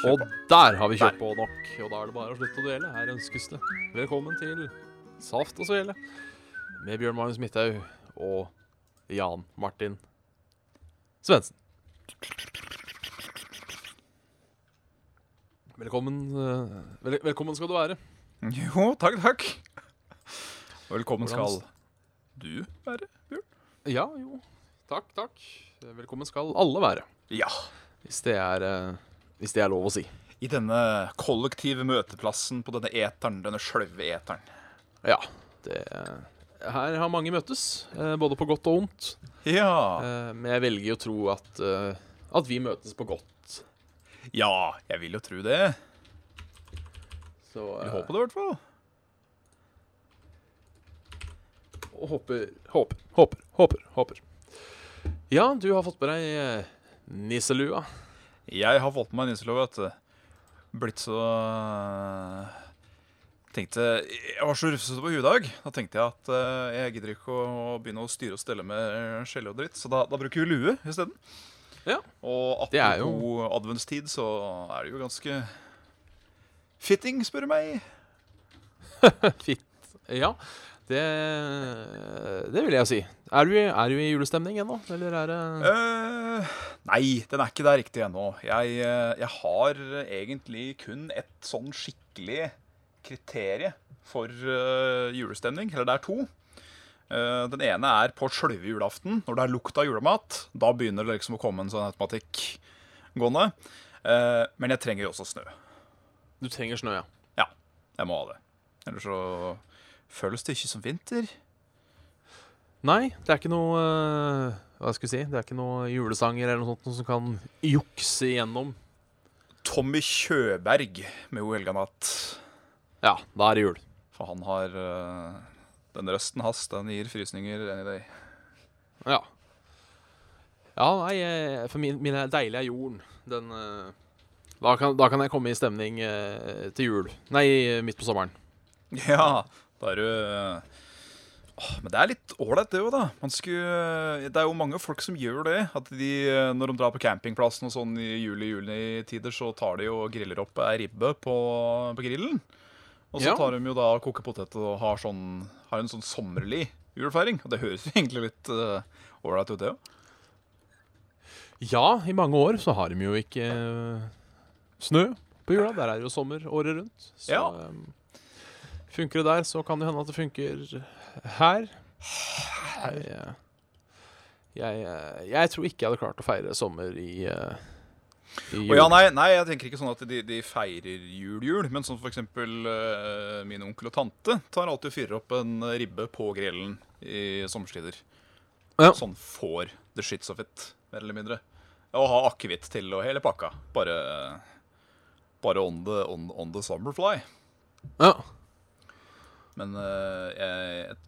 Kjør på. Og der har vi kjørt på nok. Og da er det bare å slutte å duelle. Her ønskes det. Velkommen til Saft og Svele med Bjørn Magnus Midthaug og Jan Martin Svendsen. Velkommen, eh, vel, velkommen skal du være. Jo, takk, takk. Og velkommen Hvordan- skal du være, Bjørn. Ja, jo. Takk, takk. Velkommen skal alle være. Ja. Hvis det er, eh, hvis det er lov å si. I denne kollektive møteplassen på denne eteren, denne sjølve eteren. Ja. Det, her har mange møttes, eh, både på godt og vondt. Ja. Eh, Men jeg velger å tro at, eh, at vi møtes på godt. Ja, jeg vil jo tro det. Så eh, håper det, i hvert fall. håper, håper, håper, håper, håper. Ja, du har fått med deg nisselua. Jeg har fått på meg nisselov, vet du. Blitt så Tenkte Jeg var så rufsete på huet i dag. Da tenkte jeg at øh, jeg gidder ikke å begynne å styre og stelle med skjelle og dritt, så da, da bruker vi lue isteden. Ja. Og Det er jo- apropos adventstid, så er det jo ganske fitting, spør du meg. Fitt. Ja, det, det vil jeg si. Er du, er du i julestemning ennå, eller er det uh, nei, den er ikke der riktig ennå. Jeg, eh, jeg har egentlig kun et sånn skikkelig kriterie for uh, julestemning. Eller det er to. Uh, den ene er på sjølve julaften, når det er lukt av julemat. Da begynner det liksom å komme en sånn automatikk gående. Men jeg trenger jo også snø. Du trenger snø, ja. Ja, jeg må ha det. Ellers så føles det ikke som vinter. Nei, det er ikke noe eh, Hva skal vi si? Det er ikke noe julesanger eller noe sånt noe som kan jukse igjennom. Tommy Kjøberg med O helga natt. Ja, da er det jul. For han har øh, Den røsten hans, den gir frysninger any day. Ja. Ja, nei, eh, for min, min deilige jorden, den eh, da kan, da kan jeg komme i stemning eh, til jul. Nei, midt på sommeren. Ja, da er du øh, åh, Men det er litt ålreit, det òg, da. Man skulle, det er jo mange folk som gjør det. At de, øh, når de drar på campingplassen og sånn i juli-juli-tider, så tar de og griller opp ei ribbe på, på grillen. Og så tar de jo da og koker poteter og har, sånn, har en sånn sommerlig julefeiring. Og det høres jo egentlig litt ålreit uh, ut, det òg. Ja, i mange år så har de jo ikke uh, snø på jula. Der er det jo sommer året rundt. Så Ja. eh, funker det der, så kan det hende at det funker her. Jeg, jeg, jeg tror ikke jeg hadde klart å feire sommer i, eh, i Å ja, nei, nei, jeg tenker ikke sånn at de, de feirer jul-jul. Men sånn for eksempel eh, min onkel og tante tar alltid og fyrer opp en ribbe på grillen i sommerstider. Ja. Sånn får the shits of it, mer eller mindre. Og ha akevitt til og hele pakka. Bare, bare on, the, on, on the summer fly. Ja. Men eh, jeg,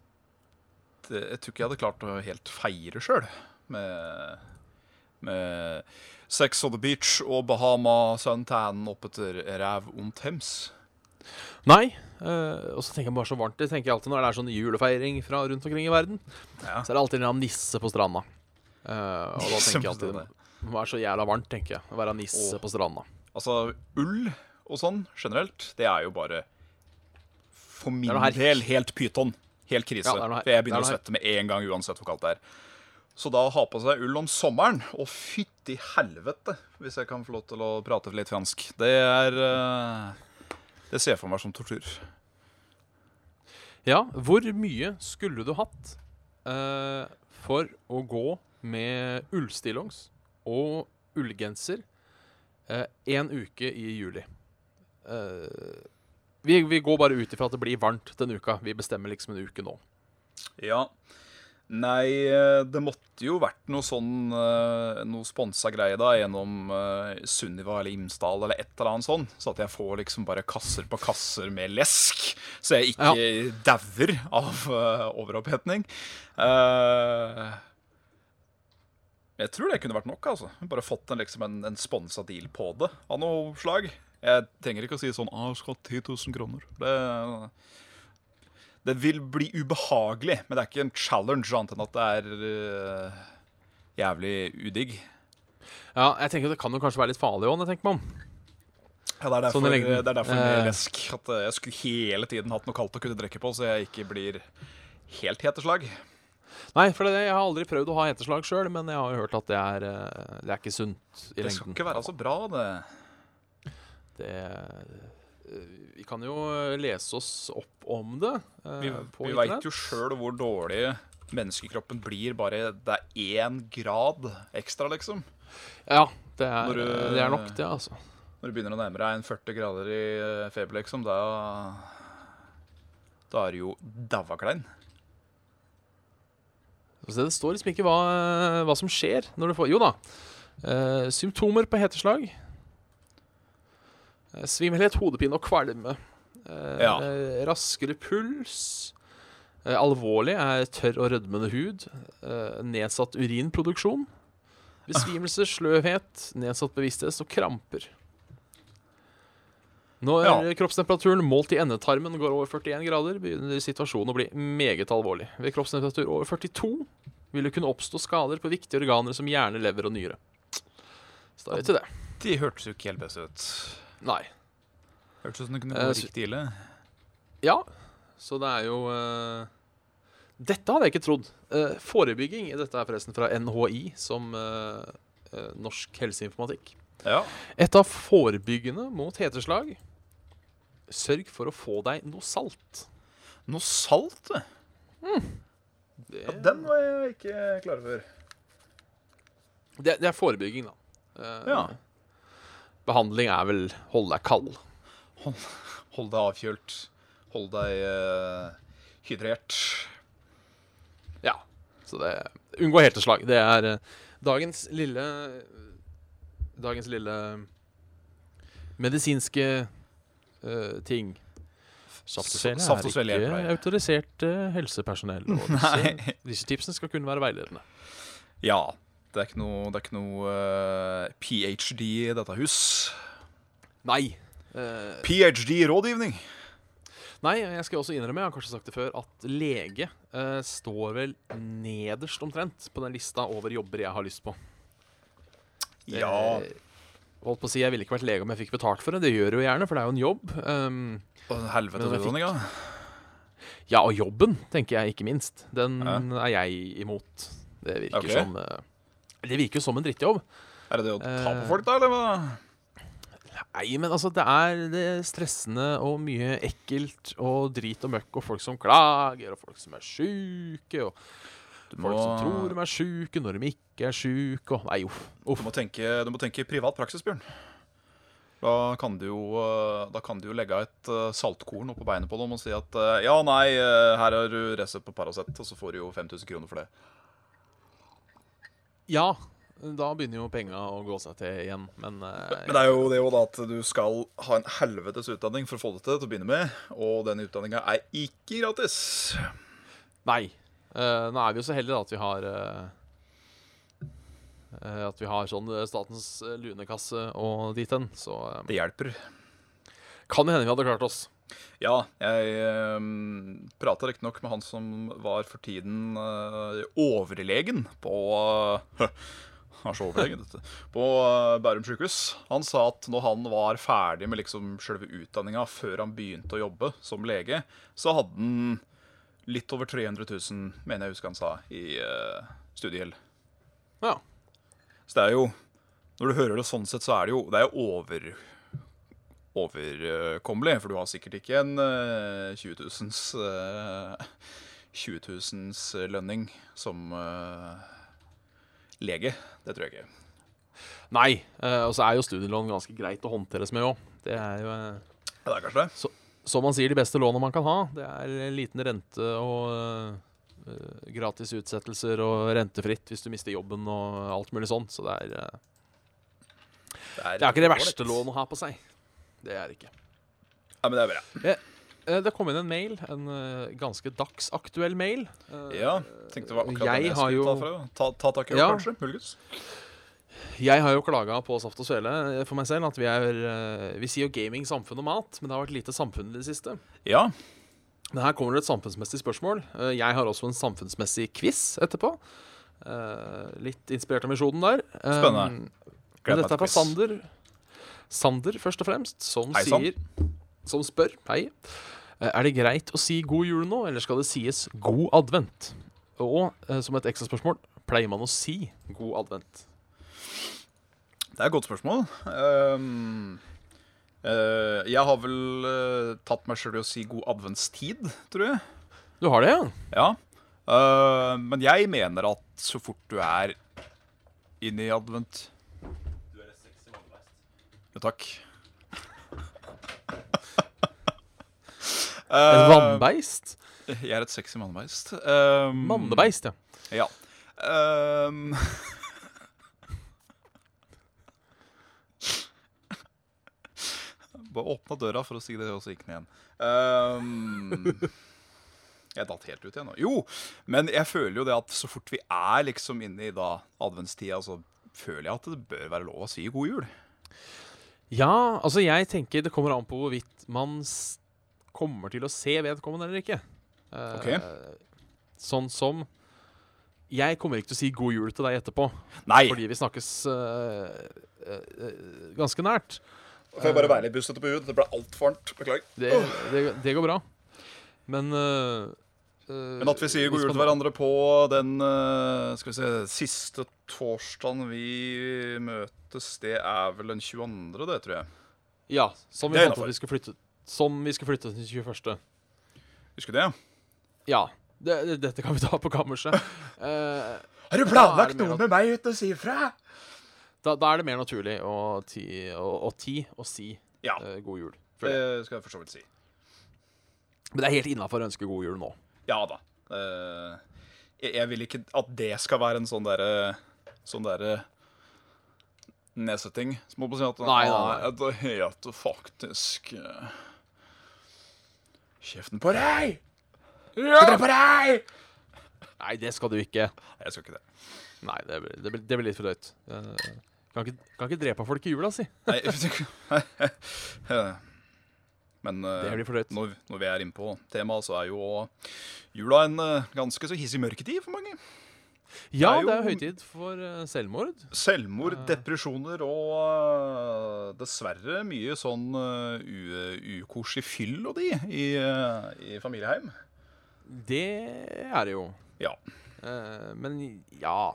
jeg, jeg tror ikke jeg hadde klart å helt feire sjøl. Med, med Sex on the beach og Bahama suntan oppetter ræv om Thames. Nei. Uh, og så tenker jeg bare så varmt Det tenker jeg alltid når det er sånn julefeiring fra rundt omkring i verden. Ja. Så er det alltid en nisse på stranda. Uh, og da tenker jeg alltid det må være så jævla varmt, tenker jeg. Å være nisse og, på stranda. Altså, ull og sånn generelt, det er jo bare For min herk. del helt pyton. Helt krise. Ja, noe her- for jeg begynner er å svette med en gang, uansett hvor kaldt det er. Så da ha på seg ull om sommeren, og fytti helvete, hvis jeg kan få lov til å prate litt fransk, det er eh, Det ser jeg for meg som tortur. Ja, hvor mye skulle du hatt uh, for å gå med ullstillongs og ullgenser én en uke i juli? Eh, vi, vi går bare ut ifra at det blir varmt den uka. Vi bestemmer liksom en uke nå. Ja. Nei, eh, det måtte jo vært noe sånn eh, Noe sponsa greie da gjennom eh, Sunniva eller Imsdal eller et eller annet sånn. Så at jeg får liksom bare kasser på kasser med lesk, så jeg ikke dauer av overopphetning. Jeg tror det kunne vært nok. altså Bare fått en, liksom en, en sponsa deal på det av noe slag. Jeg trenger ikke å si sånn ah, 'Jeg skal ha 10 000 kroner'. Det, det vil bli ubehagelig, men det er ikke en challenge annet enn at det er uh, jævlig udigg. Ja, jeg tenker Det kan jo kanskje være litt farlig òg, tenker om. Ja, det er derfor, Sånn det er derfor uh, lesk at jeg skulle hele tiden hatt noe kaldt å kunne drikke på, så jeg ikke blir helt heteslag. Nei, for det, jeg har aldri prøvd å ha heteslag sjøl, men jeg har jo hørt at det er, eh, det er ikke sunt i Det skal lengden. ikke være så bra, det. Det, eh, vi kan jo lese oss opp om det eh, Vi, på vi veit jo sjøl hvor dårlig menneskekroppen blir bare det er én grad ekstra, liksom. Ja, det er, du- det er nok det, altså. Når du begynner å nærme deg en 40 grader i øh, feber, liksom, da Da er du jo daua klein. Det står liksom ikke hva, hva som skjer når du får Jo da. Eh, symptomer på heteslag. Eh, svimmelhet, hodepine og kvalme. Eh, Ja. eh, raskere puls. Alvorlig er tørr og rødmende hud. Eh, nedsatt urinproduksjon. Besvimelse, sløvhet, nedsatt bevissthet og kramper. Når Ja. kroppstemperaturen målt i endetarmen går over 41 grader, begynner situasjonen å bli meget alvorlig. Ved kroppstemperatur over 42 vil det kunne oppstå skader på viktige organer som hjerne, lever og nyre. Så da vet du det. De hørtes jo ikke helt best ut. Nei. Hørtes ut som det kunne Eh, gå så- riktig ille. Ja, så det er jo uh, Dette hadde jeg ikke trodd. Uh, forebygging Dette er forresten fra NHI, som uh, eh, Norsk helseinformatikk. Ja. Et av forebyggende mot heteslag Sørg for å få deg noe salt. Noe salt, mm. Det, Ja, den var jeg ikke klar for. det, det er forebygging, da. Eh, Ja. Behandling er vel hold deg kald. Hold deg avkjølt. Hold deg uh, hydrert. Ja. Så det Unngå helteslag. Det er uh, dagens lille Dagens lille medisinske uh, ting. Saft og og er ikke autorisert helsepersonell. Og disse, disse tipsene skal kun være veiledende. Ja. Det er ikke noe, det er ikke noe uh, ph.d. i dette hus. Nei. Uh, Ph.d.-rådgivning. nei, jeg skal også innrømme, jeg har kanskje sagt det før, at lege uh, står vel nederst omtrent på den lista over jobber jeg har lyst på. Ja. Holdt på å si, Jeg ville ikke vært lege om jeg fikk betalt for det. Det gjør jeg jo gjerne, for det er jo en jobb. Um, Og helvete fikk- utdanninga. ja, og jobben, tenker jeg ikke minst. Den Ja. er jeg imot. Det virker okay. som eh, Det virker jo som en drittjobb. Er det det å ta på Eh. folk, da, eller hva? Nei, men altså, det er, det er stressende og mye ekkelt og drit og møkk og folk som klager, og folk som er sjuke, og Du folk som tror de er sjuke når de ikke er sjuke, og Nei, uff. Du må tenke, du må tenke privat praksis, Bjørn. Da kan du jo, eh, da kan du jo legge et eh, saltkorn oppå beinet på dem og si at ja, nei, her har du resept på Paracet, og så får du jo 5000 kroner for det. Ja, da begynner jo penga å gå seg til igjen, men eh, Men det er jo det jo da at du skal ha en helvetes utdanning for å få det til til å begynne med, og den utdanninga er ikke gratis. Nei. Eh, nå er vi jo så heldige da, at vi har eh, eh, At vi har sånn eh, Statens eh, lunekasse og dit hen. Så eh, Det hjelper. kan det hende vi hadde klart oss. Ja, jeg um, prata riktignok med han som var for tiden eh, overlegen på Han så overlegen. På eh, Bærum sykehus. Han sa at når han var ferdig med liksom selve utdanninga før han begynte å jobbe som lege, så hadde han litt over 300 000, mener jeg husker han sa, i uh, studiegjeld. Ja. Så det er jo Når du hører det sånn sett, så er det jo Det er jo over overkommelig, for du har sikkert ikke en eh, 20 000s eh, 20 000s lønning som eh, lege. Det tror jeg ikke. Nei. eh, og så er jo studielån ganske greit å håndteres med òg. Det er jo eh, det er kanskje det. Som man sier, de beste lånene man kan ha. Det er liten rente og gratis utsettelser og rentefritt hvis du mister jobben og alt mulig sånn. Så det er, Det er, det er ikke det verste lånet å ha på seg. Det er det ikke. Ja, men det er bra. Ja. Det kom inn en mail, en eh, ganske dagsaktuell mail. Eh, Ja, tenkte det var akkurat jeg den jeg skulle jo- ta, fra. ta, ta tak i, Ja. kanskje? Muligens. Jeg har jo klaga på Saft og Svele eh, for meg selv at vi er eh, Vi sier jo gaming, samfunn og mat, men det har vært lite samfunn i det siste. Ja. Men her kommer det et samfunnsmessig spørsmål. Eh, Jeg har også en samfunnsmessig quiz etterpå. Eh, Litt inspirert av misjonen der. Eh, Spennende. Gleder meg dette er fra til quiz. Sander. Sander, først og fremst, som Hei, sier Som spør Hei. Eh, Er det greit å si god jul nå, eller skal det sies god advent? Og eh, som et ekstra spørsmål, pleier man å si god advent? Det er et godt spørsmål. Um, uh, jeg har vel uh, tatt meg sjøl i å si god adventstid, tror jeg. Du har det, ja? Ja. Uh, men jeg mener at så fort du er inne i advent takk. Et Eh, vannbeist? Jeg er et sexy mannebeist. Um, Mannebeist, ja. Ja. Um, Bare åpna døra for å si det, og så gikk den igjen. Um, jeg datt helt ut igjen nå. Jo, men jeg føler jo det at så fort vi er liksom inne i da adventstida, så føler jeg at det bør være lov å si god jul. Ja, altså jeg tenker det kommer an på hvorvidt man kommer til å se vedkommende eller ikke. Uh, Ok. Sånn som Jeg kommer ikke til å si god jul til deg etterpå, Nei! fordi vi snakkes uh, uh, eh, ganske nært. Får jeg bare være litt bustete på huet? Det ble altfor varmt. Beklager. Det, det, det går bra. Men eh, eh, Men at vi sier god jul til hverandre på den eh, skal vi se, siste torsdagen vi møtes, det er vel den 22., det, tror jeg. Ja, som vi fant vi skulle flytte Som vi skulle flytte til 21. Husker du det? Ja. Det, det, dette kan vi ta på kammerset. uh, Har du planlagt noe med meg uten å si ifra? da, da er det mer naturlig å ti, å, å, ti, å si Ja, uh, god jul. det skal jeg for så vidt si. Men det er helt innafor å ønske god jul nå. Ja da. Eh, jeg, vil ikke at det skal være en sånn derre Sånn der, nedsetting. Som på å si at Nei, nei, nei. «Ah, Det heter faktisk eh, Kjeften på deg! Kjeften på deg! Nei, det skal du ikke. Jeg skal ikke det. Nei, det blir, det blir, det blir litt for drøyt. Eh, kan, ikke, kan ikke drepe folk i jula, si. Nei, Men eh, Det når, når vi er inne på temaet, så er jo jula en eh, ganske så hissig mørketid for mange. Ja, er det er jo- høytid for eh, selvmord. Selvmord, depresjoner og dessverre mye sånn ukoselig fyll og de i, i familieheim. Det er det jo. Ja. Men ja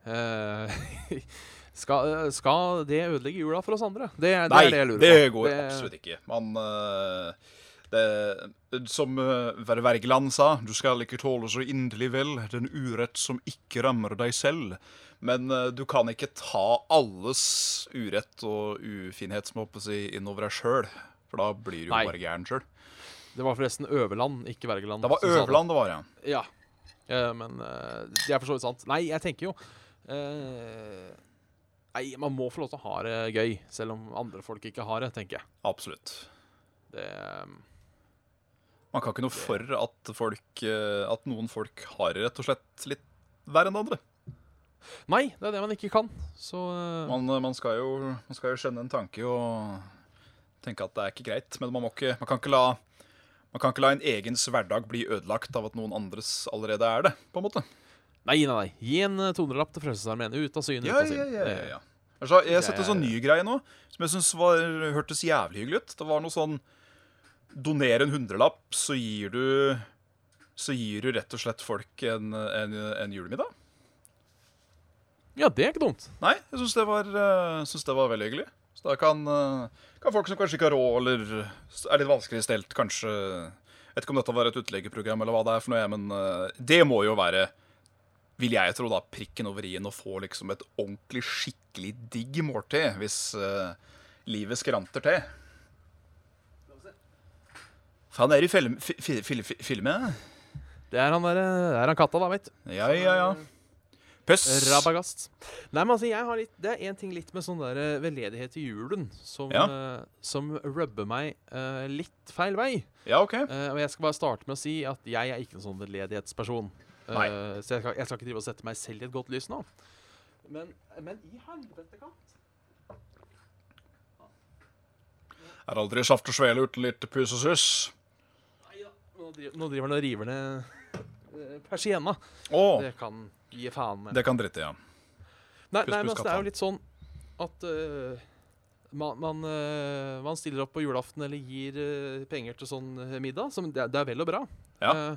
skal, skal det ødelegge jula for oss andre? Det, det Nei, er det jeg lurer det på. går absolutt ikke. Man eh, det, Som uh, Wergeland sa, du skal ikke tåle så inderlig vel den urett som ikke rammer deg selv. Men eh, du kan ikke ta alles urett og ufinhet som håper si, innover deg sjøl. For da blir du jo bare gæren sjøl. Det var forresten Øverland, ikke Wergeland. Det var Øverland det var, ja. Ja. Eh, men eh, det er for så vidt sant. Nei, jeg tenker jo eh, Nei, man må få lov til å ha det gøy, selv om andre folk ikke har det, tenker jeg. Absolutt. Det, eh, Man kan ikke noe for at, folk, eh, at noen folk har det rett og slett litt verre enn andre. nei, det er det man ikke kan. Så eh, Man, man, skal jo, man skal jo skjønne en tanke og tenke at det er ikke greit. Men man, må ikke, man, kan ikke la, man kan ikke la en egens hverdag bli ødelagt av at noen andres allerede er det. på en måte. Nei, nei, nei. Gi en 200-lapp til Frelsesarmeen. Ut av syne, ut av Ja, ja, Altså, jeg har sett en sånn ny greie nå som jeg syns hørtes jævlig hyggelig ut. Det var noe sånn Doner en hundrelapp, så gir du Så gir du rett og slett folk en, en, en julemiddag. Ja, det er ikke dumt. Nei, jeg syns det, eh, det var veldig hyggelig. Så da kan, eh, kan folk som kanskje ikke har råd, eller er litt vanskelig stelt, kanskje Jeg vet ikke om dette var et utleggeprogram, eller hva det er for noe, men eh, det må jo være vil jeg tro, da, prikken over i-en og få liksom et ordentlig, skikkelig digg måltid hvis uh, livet skranter til. Faen, er det i film, fi, fi, fi, fi, filmet? Det er han, der, det er han katta, da, veit du. Ja, ja, ja. Pøss. Rabagast. Nei, men altså, jeg har litt, Det er én ting litt med sånn der eh, veldedighet i julen som, Ja. uh, som rubber meg uh, litt feil vei. Ja, OK. Eh, og jeg skal bare starte med å si at jeg er ikke en sånn veldedighetsperson. Eh, Nei. så jeg skal, jeg skal ikke drive og sette meg selv i et godt lys nå. Men, men i helvete katt Er aldri saft og svele uten litt pus og suss. Nei. Nå driver, nå driver han og river ned eh, persienna. Oh. Det kan gi faen med. det kan dritte, ja. Nei, nei, men altså, det er jo litt sånn at uh, man, man, uh, man stiller opp på julaften eller gir uh, penger til sånn middag. Som det, det er vel og bra. Ja.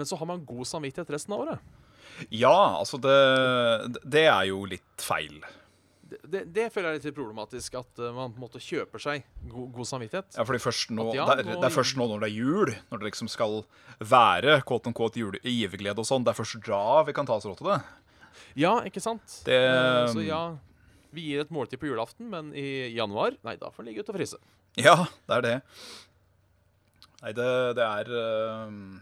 Men så har man god samvittighet resten av året. Ja, altså det Det er jo litt feil. Det, det, det føler jeg er litt problematisk. At eh, man på en måte kjøper seg god, god samvittighet. Ja, fordi først nå, ja, det, er, det er først nå når det er jul, når det liksom skal være quote unquote jule, giverglede og sånn, det er først da vi kan ta oss råd til det. Ja, ikke sant? Det- Eh, så ja, vi gir et måltid på julaften, men i januar Nei, da får den ligge ute og fryse. Ja, det er det. Nei, det, det er øhm,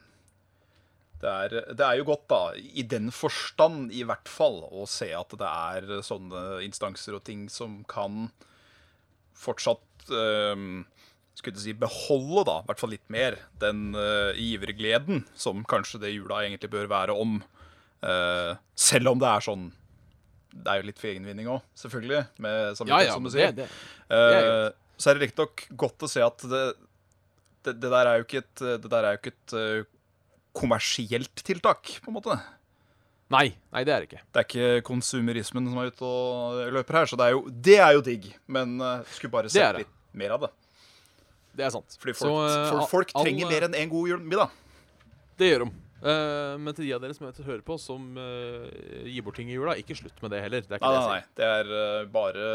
det er, det er jo godt, da, i den forstand i hvert fall, å se at det er sånne instanser og ting som kan fortsatt øhm, skulle si, beholde, da, i hvert fall litt mer, den uh, givergleden som kanskje det jula egentlig bør være om. Eh, selv om det er sånn Det er jo litt for egenvinning òg, selvfølgelig. Med Ja, samvittighet, ja, som du sier. det, det, er Eh, så er det riktignok godt å se at det, det, det der er jo ikke et, det der er jo ikke et eh, kommersielt tiltak, på en måte. Nei, nei, det er det ikke. Det er ikke konsumerismen som er ute og løper her, så det er jo, det er jo digg. Men uh, skulle bare sett litt mer av det. Det er sant. Fordi Så, folk, eh, folk all- trenger mer enn én en god jul- middag. Det gjør de. Uh, men til de av dere som hører på, som gir bort ting i jula, ikke slutt med det heller. Det er Nei, det nei. Det er bare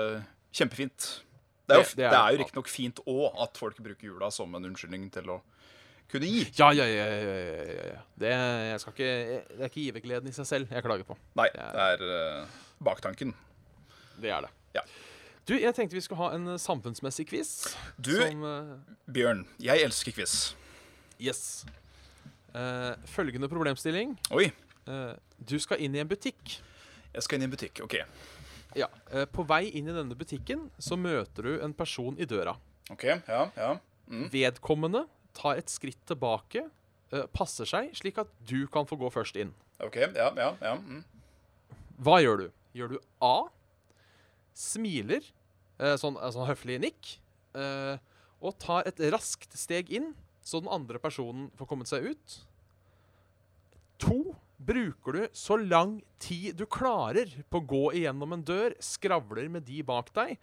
kjempefint. Det er jo, Det- det det er er jo riktignok fint òg at folk bruker jula som en unnskyldning til å kunne gi. Ja, ja, ja. ja, ja, ja. Det, jeg skal ikke, det er ikke givergleden i seg selv jeg klager på. Nei, Det er- det er uh, baktanken. Det er det. Ja. Du, jeg tenkte vi skulle ha en eh, samfunnsmessig quiz. Du, Som uh, Bjørn, jeg elsker quiz. Yes. Uh, følgende problemstilling. Oi, du skal inn i en butikk. jeg skal inn i en butikk. OK. Ja. på vei inn i denne butikken så møter du en person i døra. ok, ja, ja. Mm. Vedkommende tar et skritt tilbake, eh, passer seg, slik at du kan få gå først inn. OK, ja, ja. ja. Mm. Hva gjør du? Gjør du A. Smiler, eh, sånn, eh, sånn høflig nikk, og tar et raskt steg inn, så den andre personen får kommet seg ut. To. Bruker du så lang tid du klarer på å gå igjennom en dør, skravler med de bak deg,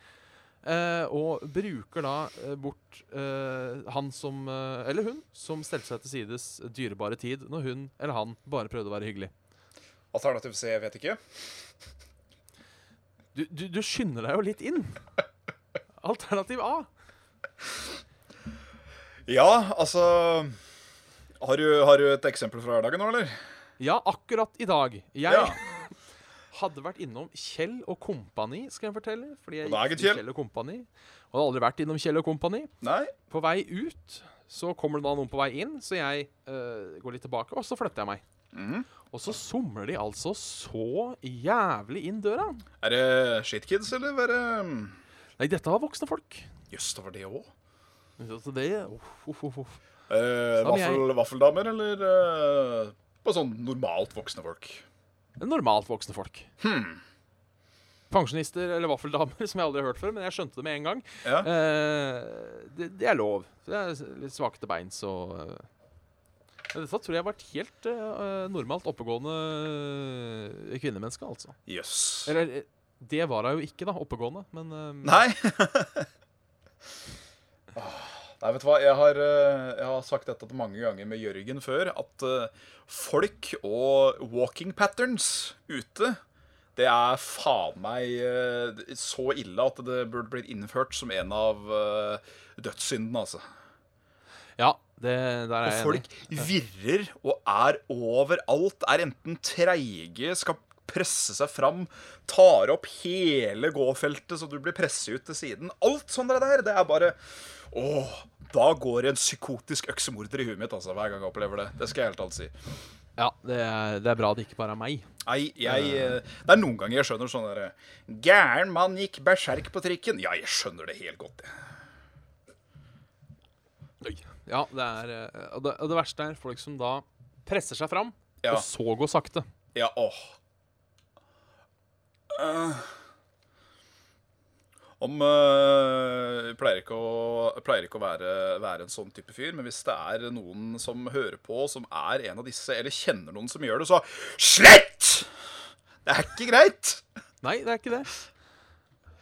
eh, og bruker da eh, bort eh, han som eh, Eller hun som stelte seg til sides dyrebare tid når hun eller han bare prøvde å være hyggelig. Alternativ C, vet ikke. Du, du, du skynder deg jo litt inn. Alternativ A. Ja, altså har du, har du et eksempel fra hverdagen nå, eller? Ja, akkurat i dag. Jeg Ja. Hadde vært innom Kjell og Kompani, skal jeg fortelle. Fordi jeg gikk til Kjell. Kjell og Kompani. Og hadde aldri vært innom Kjell og Kompani. Nei? På vei ut så kommer det da noen på vei inn, så jeg eh, går litt tilbake, og så flytter jeg meg. Mm. Og så somler de altså så jævlig inn døra. Er det shitkids, eller er det Nei, dette var voksne folk. Jøss, det var det òg. Så det uff, uff. Eh, jeg- vaffel, vaffeldamer, eller uh, bare sånn normalt voksne folk? Normalt voksne folk. Hmm. Pensjonister eller vaffeldamer, som jeg aldri har hørt før, men jeg skjønte det med en gang. Ja. Eh, det, det er lov. Det er litt svake til beins og eh. Dette tror jeg har vært helt eh, normalt oppegående eh, kvinnemenneske, altså. Jøss. Eller eh, det var hun jo ikke, da. Oppegående. Men eh, Nei. Åh, Nei, vet du hva. Jeg har, eh, jeg har sagt dette mange ganger med Jørgen før, at eh, folk og walking patterns ute det er faen meg eh, så ille at det burde blitt innført som en av dødssyndene, altså. ja, det, der er Og jeg folk enig. virrer og er overalt. Er enten treige, skal presse seg fram, tar opp hele gåfeltet så du blir presset ut til siden. Alt sånt der. Det er bare Åh, da går en psykotisk øksemorder i huet mitt altså, hver gang jeg opplever det. Det skal jeg helt alt si. Ja, det er, det er bra det ikke bare er meg. Nei, jeg eh, Det er noen ganger jeg skjønner sånn derre Gæren mann gikk berserk på trikken. Ja, jeg skjønner det helt godt, jeg. Ja, det er eh, og det, og det verste er folk som da presser seg fram, Ja. og så går sakte. Ja, åh. Eh, om eh, pleier ikke å, pleier ikke å være, være en sånn type fyr, men hvis det er noen som hører på, som er en av disse, eller kjenner noen som gjør det, så slett! Det er ikke greit. Nei, det er ikke det.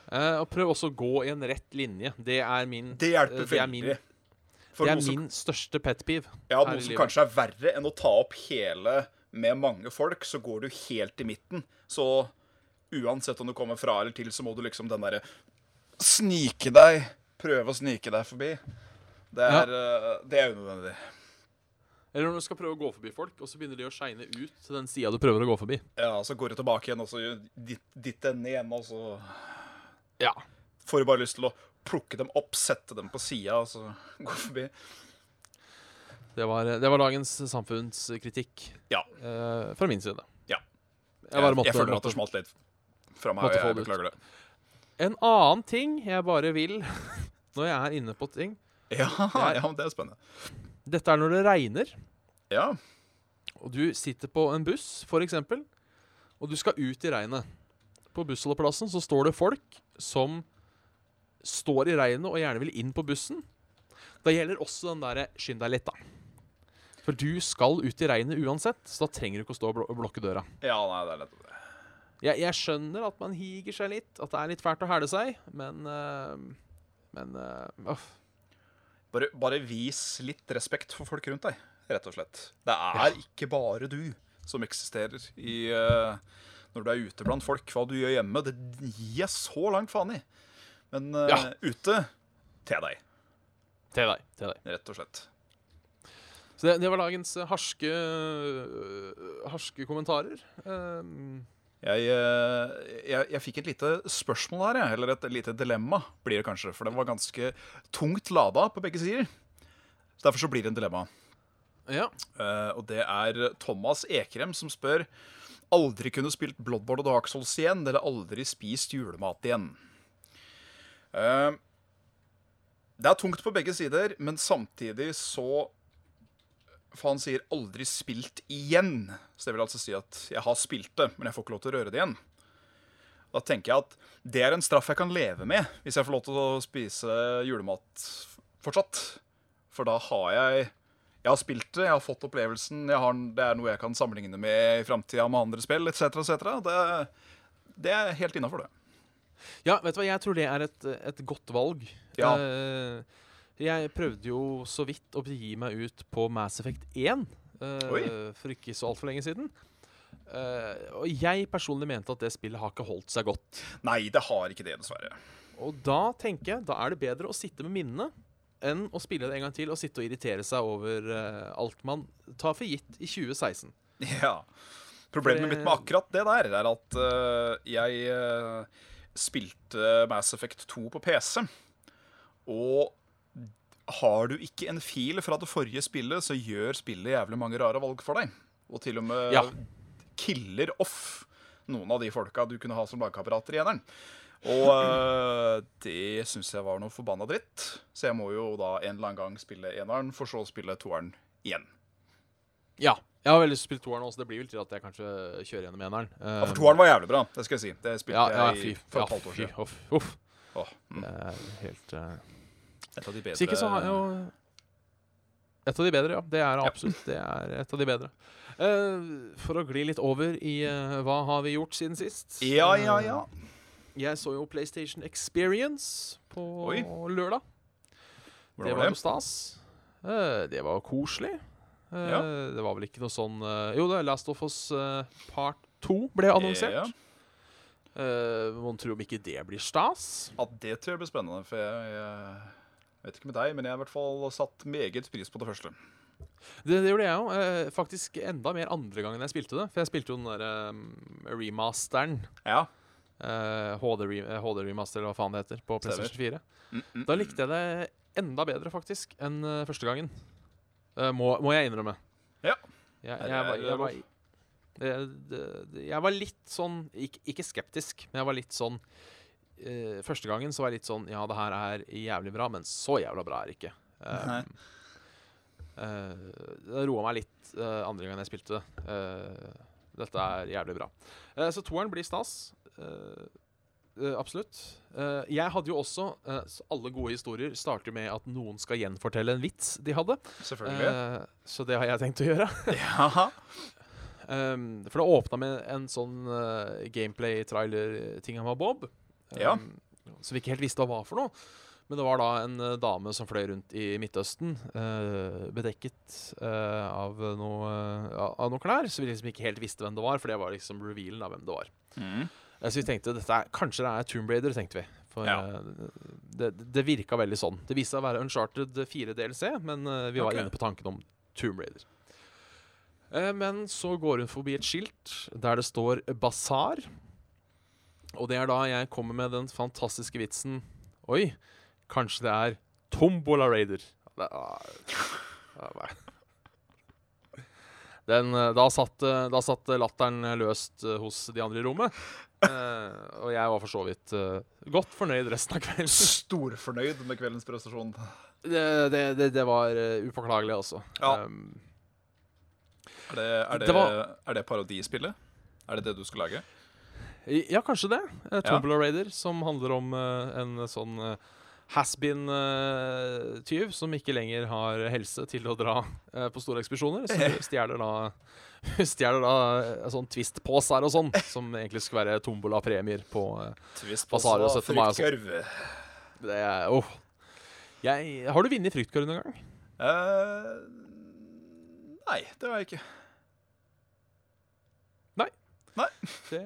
Uh, og prøv også å gå i en rett linje. Det er min Det hjelper uh, det er min, det er min største pet peeve. ja, noe som kanskje er verre enn å ta opp hele med mange folk, så går du helt i midten. Så uansett om du kommer fra eller til, så må du liksom den derre Snike deg. Prøve å snike deg forbi. Det er, eh, det er unødvendig. Eller når du skal prøve å gå forbi folk, og så begynner de å shine ut til den sida du prøver å gå forbi. Ja, så går du tilbake igjen, og så gjør ditt, ende igjen, og så Ja. får du bare lyst til å plukke dem opp, sette dem på sida, og så gå forbi. Det var, det var dagens samfunnskritikk Ja. eh, fra min side. Ja. Jeg, jeg, måtte, jeg føler at det smalt litt fra meg, og jeg beklager det. En annen ting jeg bare vil når jeg er inne på ting Ja, Jeg- ja, det er spennende. Dette er når det regner, Ja. og du sitter på en buss, f.eks., og du skal ut i regnet. På bussholdeplassen så står det folk som står i regnet og gjerne vil inn på bussen. Da gjelder også den derre 'skynd deg litt', da. For du skal ut i regnet uansett, så da trenger du ikke å stå og blokke døra. ja, nei, det er nettopp det. Jeg, jeg skjønner at man higer seg litt, at det er litt fælt å hæle seg, men uh, Men uh. Bare, bare vis litt respekt for folk rundt deg, rett og slett. Det er ikke bare du som eksisterer i uh, Når du er ute blant folk. Hva du gjør hjemme, det gir jeg så langt faen i. Men uh, Ja. ute til deg, Til deg. Til deg. rett og slett. Så det, det var dagens harske, harske kommentarer. Um, Jeg, eh, jeg, jeg fikk et lite spørsmål her, jeg. Eller et lite dilemma, blir det kanskje. For det var ganske tungt lada på begge sider. Så Derfor så blir det en dilemma. ja. Uh, og det er Thomas Ekrem som spør Aldri kunne spilt Bloodborne og Dark Souls igjen, eller aldri spist julemat igjen. Uh, det er tungt på begge sider, men samtidig så For han sier 'aldri spilt igjen'. Så det vil altså si at jeg har spilt det, men jeg får ikke lov til å røre det igjen. Da tenker jeg at det er en straff jeg kan leve med, hvis jeg får lov til å spise julemat fortsatt. For da har jeg Jeg har spilt det, jeg har fått opplevelsen, jeg har, det er noe jeg kan sammenligne med i framtida med andre spill, etc., etc. Det, det er helt innafor, det. ja, vet du hva, jeg tror det er et, et godt valg. Ja. Eh, jeg prøvde jo så vidt å begi meg ut på Mass Effect 1 uh, for ikke så altfor lenge siden. Uh, og jeg personlig mente at det spillet har ikke holdt seg godt. Nei, det har ikke det, dessverre. Og da tenker jeg, da er det bedre å sitte med minnene enn å spille det en gang til og sitte og irritere seg over uh, alt man tar for gitt i 2016. Ja. Problemet det- mitt med akkurat det der er at uh, jeg spilte Mass Effect 2 på PC. Og har du ikke en fil fra det forrige spillet, så gjør spillet jævlig mange rare valg for deg. Og til og med Ja. killer off noen av de folka du kunne ha som lagkamerater i eneren. Og øh, det syns jeg var noe forbanna dritt. Så jeg må jo da en eller annen gang spille eneren, for så å spille toeren igjen. Ja. Jeg har veldig lyst til å spille toeren også, det blir vel til at jeg kanskje kjører gjennom eneren. Ja, for toeren var jævlig bra, det skal jeg si. Det spilte ja, ja, jeg for et halvt år fy, siden. uff, Oh, mm. Helt eh, Et av de bedre Sikkert så har jeg jo Et av de bedre, ja. Det er absolutt det er et av de bedre. Uh, for å gli litt over i uh, hva har vi gjort siden sist? Ja, ja, ja. Uh, jeg så jo PlayStation Experience på Oi. lørdag. det Hvordan var var jo stas. Eh, det var koselig. Eh, Ja. Det var vel ikke noe sånn Jo, det er Last of Us Part 2 ble annonsert. Ja. Uh, Mon tro om ikke det blir stas. ja, det tror jeg blir spennende. For jeg, jeg vet ikke med deg, men jeg har i hvert fall satt meget pris på det første. Det, det gjorde jeg jo faktisk enda mer andre gangen jeg spilte det. For jeg spilte jo den derre remasteren. Ja. eh, HD, re eh, HD remaster, eller hva faen det heter, på Stemmer. PlayStation 4. Mm, mm, Da likte jeg det enda bedre, faktisk, enn eh, første gangen. Eh, må, må jeg innrømme. Ja. Jeg, jeg, jeg, jeg, var, jeg, var, var litt sånn ikke, ikke skeptisk, men jeg var litt sånn eh, Første gangen så var jeg litt sånn Ja, det her er jævlig bra, men så jævla bra er det ikke. Um, eh, det roa meg litt uh, andre gangen jeg spilte det. Uh, dette er jævlig bra. Eh, så toeren blir stas. Absolutt. Jeg hadde jo også så Alle gode historier starter med at noen skal gjenfortelle en vits de hadde. Selvfølgelig. Så det har jeg tenkt å gjøre. ja. Um, for det åpna med en sånn uh, gameplay-trailer-ting av Bob. Um, Ja. Som vi ikke helt visste hva var for noe. Men det var da en uh, dame som fløy rundt i Midtøsten, uh, bedekket uh, av, noe, av noe klær. Så vi liksom ikke helt visste hvem det var, for det var liksom revealen av hvem det var. Mm. Så vi tenkte dette er, kanskje det er Tomb Raider, tenkte vi. For Ja. det, det virka veldig sånn. Det viste seg å være Uncharted 4 DLC, men vi var okay. inne på tanken om Tomb Raider. Men så går hun forbi et skilt der det står 'Basar'. Og det er da jeg kommer med den fantastiske vitsen Oi, kanskje det er Tombola Raider. Det er, nei. den, eh, da, satt, eh, da satt latteren løst eh, hos de andre i rommet. Eh, og jeg var for så vidt eh, godt fornøyd resten av kvelden. Storfornøyd med kveldens prestasjon. Det, det, det, det var uh, upåklagelig, altså. Ja. Um, Er det, er er det parodispillet? Er det det du skal lage? Ja, kanskje det. Uh, Ja. Tombola Raider, som handler om eh, en sånn uh, has-been-tyv som ikke lenger har helse til å dra eh, på store ekspedisjoner. Så hun stjeler da Stjeler da sånn Twist-poser og sånn, som egentlig skulle være tombola-premier på uh, Twist Basar og 17. mai sånn. fruktkurv. Det er åh. Jeg, Har du vunnet Fruktkorg noen gang? Uh, nei, det har jeg ikke. Nei. Nei. Det,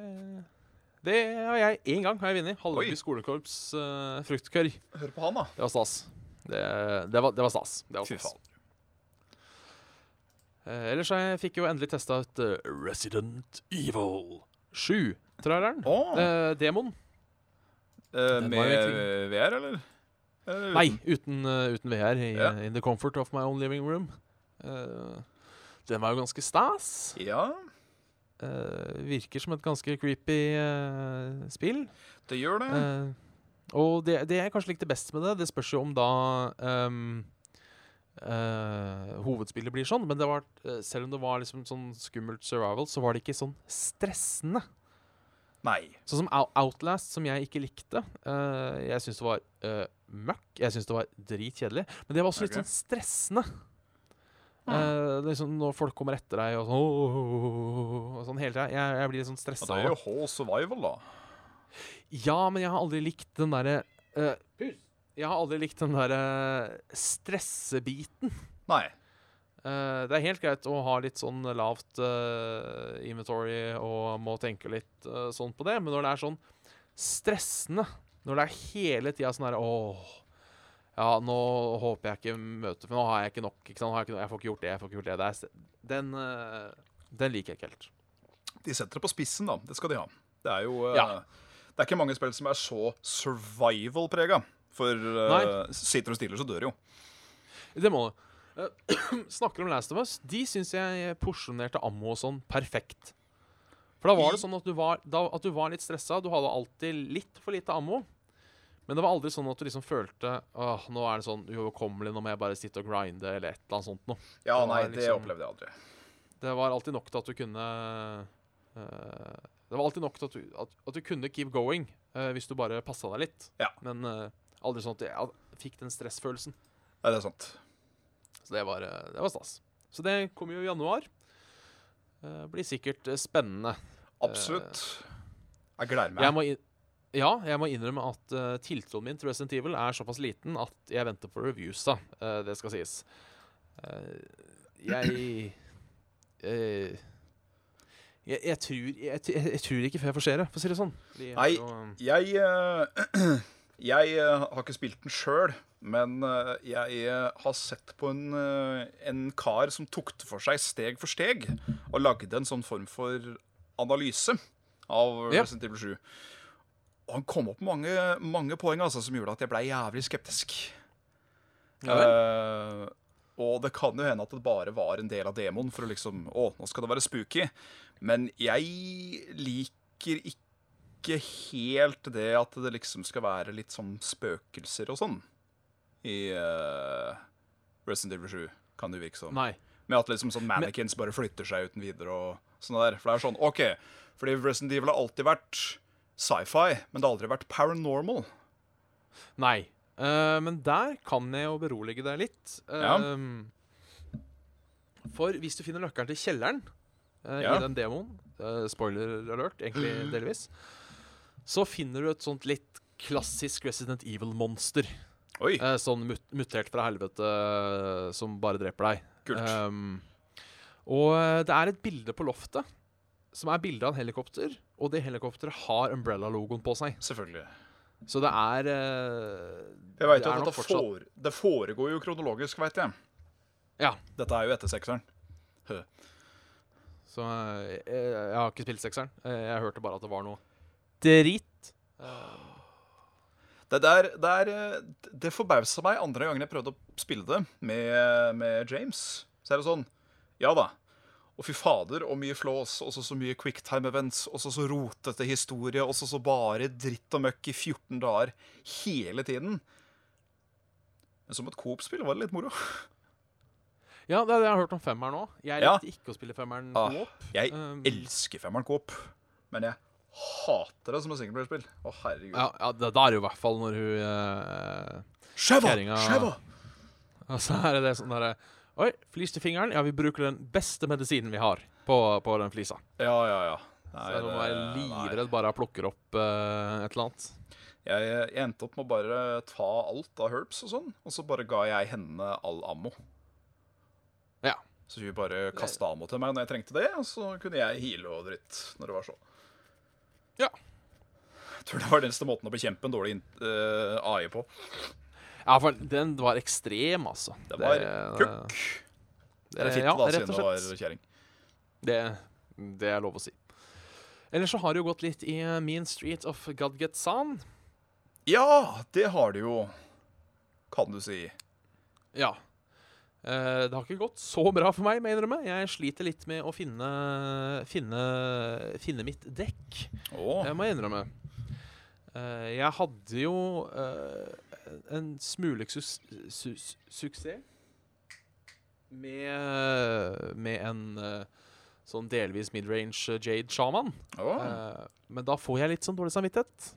det har jeg én gang. har jeg vunnet. Halvøy skolekorps uh, fruktkørr. Hør på han, da. Det var stas. Det, det, var, det var stas. Det var stas. Eh, ellers jeg fikk jo endelig testa ut eh, Resident Evil 7-traileren. Oh. Uh, Demon. eh, med VR, eller? Eller Nei, uten? uten, eh, uten VR. I, Ja. In the comfort of my own living room. Eh, den var jo ganske stas. Ja, Eh, virker som et ganske creepy eh, spill. det gjør det. Eh, og det, det jeg kanskje likte best med det, det spørs jo om da um, Uh, hovedspillet blir sånn, men det var, uh, selv om det var liksom sånn skummelt survival, så var det ikke sånn stressende. Nei. Sånn som Outlast, som jeg ikke likte. Uh, jeg syns det var eh, møkk. Jeg syns det var dritkjedelig. Men det var også litt sånn stressende. Eh, liksom Når folk kommer etter deg og sånn, oh, oh, oh, og sånn hele tida. Jeg, jeg blir litt sånn Ja, det er jo Hall Survival, da. Ja, men jeg har aldri likt den derre uh, Jeg har aldri likt den derre stressebiten. Nei. Eh, det er helt greit å ha litt sånn lavt inventory og må tenke litt sånn på det, men når det er sånn stressende, når det er hele tida sånn herre Åh, ja, nå håper jeg ikke møter For nå har jeg ikke nok. Ikke jeg, ikke, jeg får ikke gjort det, jeg får ikke gjort det. det er, den, eh, den liker jeg ikke helt. De setter det på spissen, da. Det skal de ha. Det er jo eh, Ja. Det er ikke mange spill som er så survival-prega. For uh, sitter du stille, så dør du jo. Det må du. Uh, snakker om Last of Us. De syns jeg porsjonerte ammo og sånn perfekt. For da var det sånn at du var, da, at du var litt stressa. Du hadde alltid litt for lite ammo. Men det var aldri sånn at du liksom følte Åh, nå er det sånn uoverkommelig, nå må jeg bare sitte og grinde eller et eller annet sånt noe. Ja, Det nei, det liksom- opplevde jeg aldri. Det var alltid nok til at du kunne uh, Det var alltid nok til at du, at, at du kunne keep going uh, hvis du bare passa deg litt. Ja. Men uh, aldri sånn at jeg fikk den stressfølelsen. Nei, det er sant. Så det var, det var stas. Så det kommer jo i januar. Blir sikkert spennende. Absolutt. Jeg gleder meg. Jeg må, ja, jeg må innrømme at uh, tiltroen min til Resident Evil er såpass liten at jeg venter på reviews, da. Eh, det skal sies. Uh, jeg, jeg Jeg tror jeg, tror ikke før jeg får se det, for å si det sånn. De Nei. Jeg, jeg har ikke spilt den sjøl, men jeg har sett på en, en kar som tok det for seg steg for steg, og lagde en sånn form for analyse av. Resident Evil 7. Og han kom opp med mange, mange poeng altså, som gjorde at jeg ble jævlig skeptisk. Ja. Eh, og det kan jo hende at det bare var en del av demoen for å liksom Å, nå skal det være spooky. Men jeg liker ikke helt det at det liksom skal være litt sånn spøkelser og sånn i uh, Resident Evil 7, kan det virke som. Nei. Med at liksom sånn mannequins bare flytter seg uten videre og sånn der. For det er sånn, OK, fordi Resident Evil har alltid vært sci-fi, men det har aldri vært paranormal. Nei. Uh, men der kan jeg jo berolige deg litt. Ja. Eh, For hvis du finner nøkkelen til kjelleren uh, Ja. i den demoen, eh, spoiler alert, egentlig delvis, så finner du et sånt litt klassisk Resident Evil-monster. Sånn mut mutert fra helvete som bare dreper deg. kult. Um, og det er et bilde på loftet som er bilde av en helikopter, og det helikopteret har Umbrella-logoen på seg. Selvfølgelig. Så det er eh, Jeg vet jo at dette fortsatt- for, det foregår jo kronologisk, veit jeg. Ja. Dette er jo etter sekseren. Så eh, jeg, jeg har ikke spilt sekseren. Eh, Jeg hørte bare at det var noe Dritt. Eh, Det der, det, er, eh, det forbausa meg andre gangen jeg prøvde å spille det med, med James. Så er det sånn Ja da. Og fy fader, og mye flås, og så så mye quicktime events, og så så rotete historie, og så så bare dritt og møkk i 14 dager hele tiden. Men som et Coop-spill var det litt moro. ja, det det jeg har hørt om femmeren nå. Jeg Ja. likte ikke å spille femmeren Ah, Coop. Jeg Um, elsker femmeren Coop, men jeg hater det som et singelplayerspill. Å, herregud. Ja, ja det, da er det jo i hvert fall når hun uh, Skjeva! Skjeva! Og så er det det sånn derre Oi, flis til fingeren. Ja, vi bruker den beste medisinen vi har på, på den flisa. Ja, ja, ja. Nei, så jeg må være livredd bare jeg plukker opp uh, et eller annet. Jeg, jeg endte opp med å bare ta alt av herbs og sånn, og så bare ga jeg henne all ammo. Ja. Så hun bare kasta ammo til meg når jeg trengte det, og så kunne jeg heale og dritt når det var sånn. Ja. Jeg tror det var den eneste måten å bekjempe en dårlig uh, AI på. Ja, for den var ekstrem, altså. Det var kukk. det- er fint, ja, da, siden det var kjerring. Det, det er lov å si. Ellers så har det jo gått litt i eh, Mean Street of Gadgetzan Ja, det har det jo, kan du si. Ja. Eh, det har ikke gått så bra for meg, må jeg innrømme. Jeg sliter litt med å finne, finne, finne mitt dekk. Åh Jeg må innrømme. Eh, jeg hadde jo uh, en smule su su suksess med, med en uh, sånn delvis midrange Jade Shaman. Oh. Men da får jeg litt sånn dårlig samvittighet.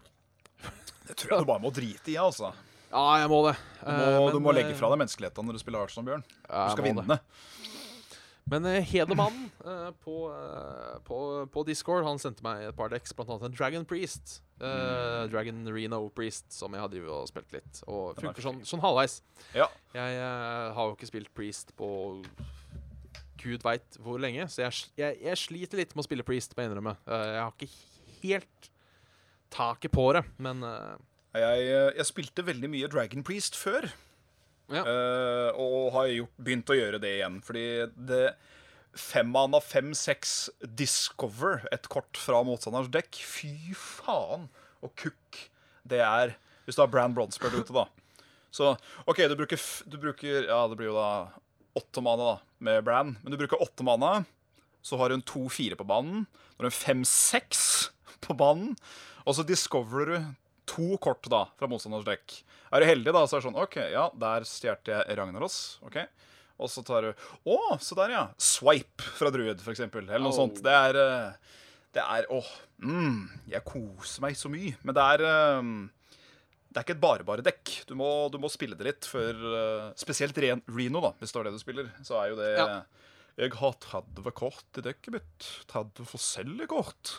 Det tror jeg du bare må drite i, altså. Ja, jeg må det. Du må, du må legge fra deg menneskeligheten når du spiller Hearthstone, Bjørn. Du skal vinne. Men uh, Hedemannen uh, på, uh, på, på Discord Han sendte meg et par dekks, annet en Dragon Priest. eh, Dragon Reno Priest, som jeg har drevet og spilt litt. Og er funker sånn, sånn halvveis. Ja. Jeg eh, har jo ikke spilt Priest på gud veit hvor lenge, så jeg, jeg, jeg sliter litt med å spille Priest, må jeg innrømme. Eh, jeg har ikke helt taket på det, men eh, Jeg, eh, jeg spilte veldig mye Dragon Priest før. Ja. Uh, og har gjort, begynt å gjøre det igjen. Fordi det Fem fem, seks Discover, et kort fra motstanders dekk. Fy faen og kukk det er. Hvis du har Brand Bronsberg ute, da. Så OK, du bruker, du bruker Ja, det blir jo da åtte mana da, med Brand. Men du bruker åtte mana, så har en to-fire på banen. Når en fem-seks på banen, og så discoverer du to kort da, fra motstanders dekk. Er du heldig, da, så er det sånn OK, ja, der stjal jeg Ragnaros. ok Og så tar du Å, se der, ja. Swipe fra Druid, eksempel. Eller noe Oh. sånt. Det er eh, Det er Åh, mm, jeg koser meg så mye. Men det er eh, det er ikke et bare-bare-dekk. Du, må- du må spille det litt før eh, Spesielt Ren Reno, da, hvis det er det du spiller. Så er jo det Ja. Jeg har 30 kort i dekket mitt. 30 forskjellige kort.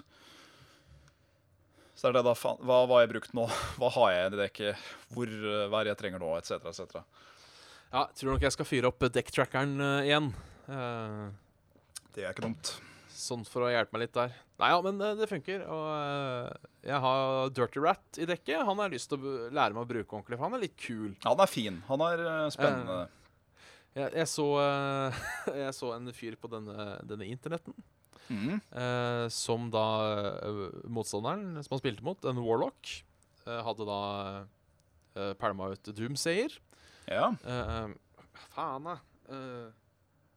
Så er det da faen Hva hva har jeg brukt nå? Hva har jeg i dekket? Hvor, eh, hva er det jeg trenger nå? Etc. etc. ja, tror nok jeg skal fyre opp dekktrackeren uh, igjen. Uh, Det er ikke dumt. Sånn for å hjelpe meg litt der. Nei, ja, men uh, det funker. Og jeg har Dirty Rat i dekket. Han har lyst til å lære meg å bruke ordentlig, for han er litt kul. Ja, Han er fin. Han er spennende. Jeg, jeg, så, jeg så en fyr på denne, denne internetten Mhm. eh, som da eh, motstanderen som han spilte mot, en Warlock, eh, hadde da eh, pælma ut Doomsayer. Ja. Eh, faen, da. Eh,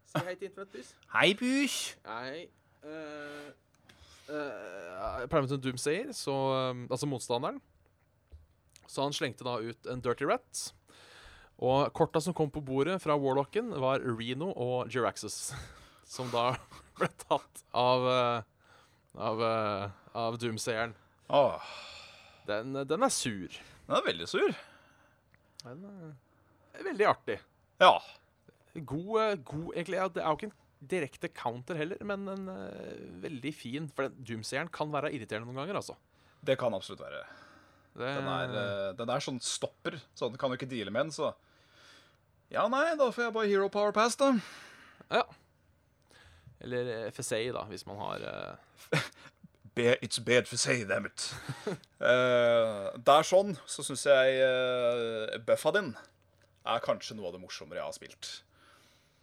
si hei til Internett. Hei, Bush. Nei eh, ut en Doomsayer, så eh, Altså motstanderen. Så han slengte da ut en Dirty Rat. Og korta som kom på bordet fra Warlocken, var Reno og Jiraxus. Som da ble tatt av eh, Av, eh, av Doomsayeren. Den, den er sur. den er veldig sur. Den eh, er veldig artig. Ja. God, eh, god egentlig, Det er jo ikke en direkte counter heller, men en eh, veldig fin. For Doomsayeren kan være irriterende noen ganger, altså. Det kan absolutt være. Det, Den er, eh, den er sånn stopper, så den kan jo ikke deale med den, så Ja, nei, da får jeg bare hero power pass, da. Ja. Eller eh, FSA, da, hvis man har uh... It's bad for say, damn it. uh, der sånn, så syns jeg uh, buffa din er kanskje noe av det morsommere jeg har spilt.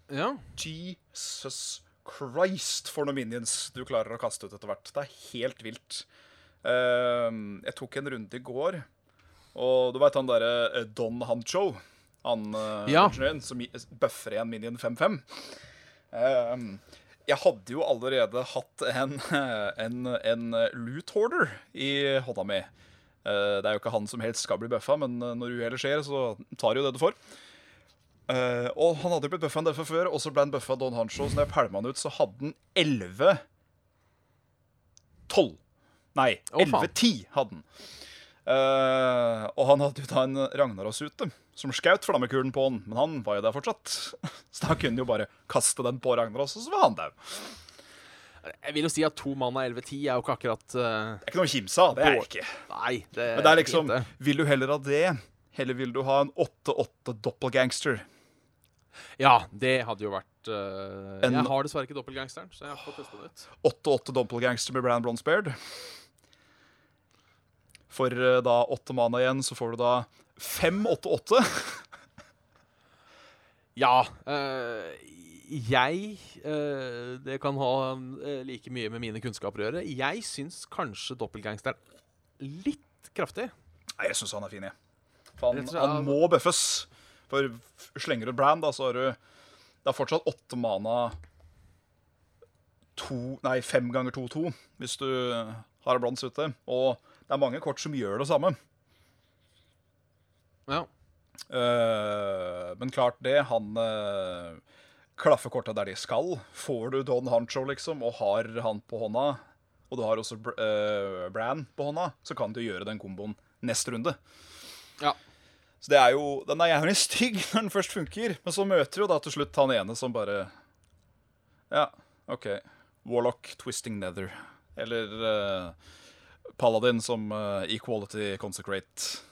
Ja. Jesus Christ, for noen minions du klarer å kaste ut etter hvert. Det er helt vilt. Uh, jeg tok en runde i går, og du veit han derre eh, Don Hancho? Han uh, Ja. som bøffer igjen minion 5-5. Eh, jeg hadde jo allerede hatt en, en, en loot hoarder i hånda mi. Eh, det er jo ikke han som helst skal bli bøffa, men eh, når uhellet skjer, så tar jo det du får. Eh, og han hadde jo blitt bøffa en del fra før, og så ble han buffa Don Hancho. Så når jeg pælma han ut, så hadde han 11 12. Nei, Å, faen. 11-10 hadde han. Eh, og han hadde jo da en Ragnarås ute som skjøt flammekulen på han, men han var jo der fortsatt. Så da kunne jo bare kaste den på Ragnarås, og så var han der. Jeg vil jo si at to mann av 11-10 er jo ikke akkurat uh, Det er ikke noe å kimse av. Det er jeg ikke. Nei, det, Men det er liksom det. Vil du heller ha det, eller vil du ha en 8-8 doppelgangster? Ja, det hadde jo vært uh, En- Jeg har dessverre ikke doppelgangsteren, så jeg har fått testa det ut. 8-8 doppelgangster med Brann Bronzebeard. For eh, da åtte mana igjen, så får du da 5-8-8. Ja. Øh, jeg øh, Det kan ha øh, like mye med mine kunnskaper å gjøre. Jeg syns kanskje doppelgangsteren litt kraftig. Nei, jeg syns han er fin, jeg. Han, han må bøffes. For slenger du brand, da, så har du Det er fortsatt åtte mana to, Nei, fem ganger to-to hvis du har en bronse ute. Og det er mange kort som gjør det samme. Ja. Uh, men klart det, han uh, klaffer korta der de skal. Får du Don Hancho, liksom, og har han på hånda, og du har også Br eh, Bran på hånda, så kan du gjøre den komboen neste runde. ja. Så det er jo, Den er jævlig stygg når den først funker, men så møter jo da til slutt han ene som bare Ja, OK. Warlock Twisting Nether. Eller eh, Paladin som eh, Equality Consecrate.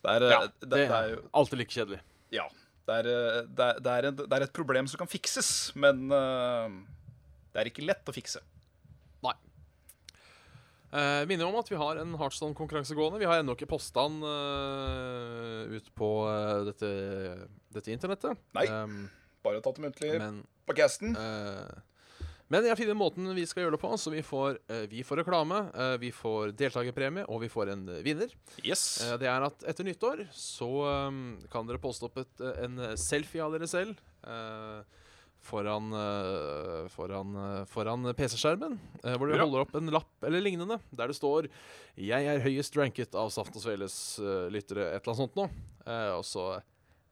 Det er, eh, ja det, det er jo alltid like kjedelig. Ja. Det er, eh, det, er, det, er en, det er et problem som kan fikses, men eh, det er ikke lett å fikse. Nei. Uh, minner om at vi har en Heartstone-konkurranse gående. Vi har ennå ikke posta den uh, ut på uh, dette, dette internettet. Nei. Um, Bare tatt det muntlig på casten. Eh, men jeg har funnet måten vi skal gjøre det på, så vi får, eh, vi får reklame, eh, vi får deltakerpremie, og vi får en eh, vinner. Yes. Det er at etter nyttår så kan dere poste opp et, en selfie av dere selv foran, foran, foran PC-skjermen, hvor dere holder opp en lapp eller lignende, der det står 'Jeg er høyest ranket av Saft og Sveles lyttere', et eller annet sånt noe. Og så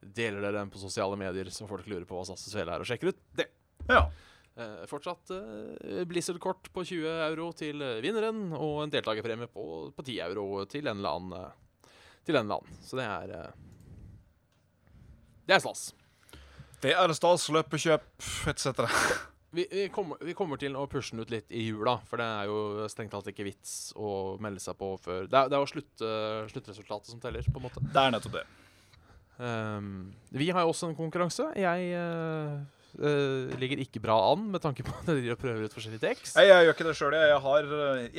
deler dere den på sosiale medier, så folk lurer på hva Saft og Svele er, og sjekker ut det. Ja. Eh, fortsatt eh, Blizzard-kort på 20 euro til eh, vinneren, og en deltakerpremie på, på 10 euro til en eller annen. eh, til en eller annen. Så det er eh, Det er stas. Det er stas, løpekjøp etc. Vi, vi, kommer, vi kommer til å pushe den ut litt i jula, for det er jo strengt tatt ikke vits å melde seg på før Det er, det er jo slutt, uh, sluttresultatet som teller, på en måte. Det er nettopp det. Um, vi har jo også en konkurranse. Jeg eh, eh, ligger ikke bra an med tanke på at de prøver ut forskjellige decks. Jeg, jeg gjør ikke det sjøl. Jeg, har,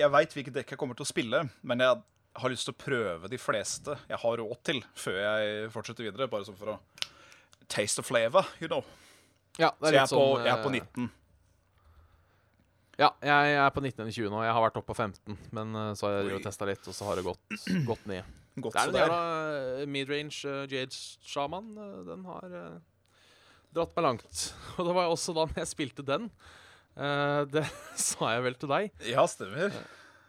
jeg veit hvilket dekk jeg kommer til å spille, men jeg har lyst til å prøve de fleste jeg har råd til, før jeg fortsetter videre. Bare sånn for å taste the flavor, you know. Ja, Så jeg er, på, sånn, jeg er på eh, 19. Ja, jeg er på 19 eller 20 nå. Jeg har vært oppe på 15, men eh, så har jeg testa litt, og så har det gått, gått ned. Godt Det er en jævla midrange uh, Jade Shaman. eh, den har eh, dratt meg langt. Og det var også da jeg spilte den. Uh, det sa jeg vel til deg. Ja, stemmer.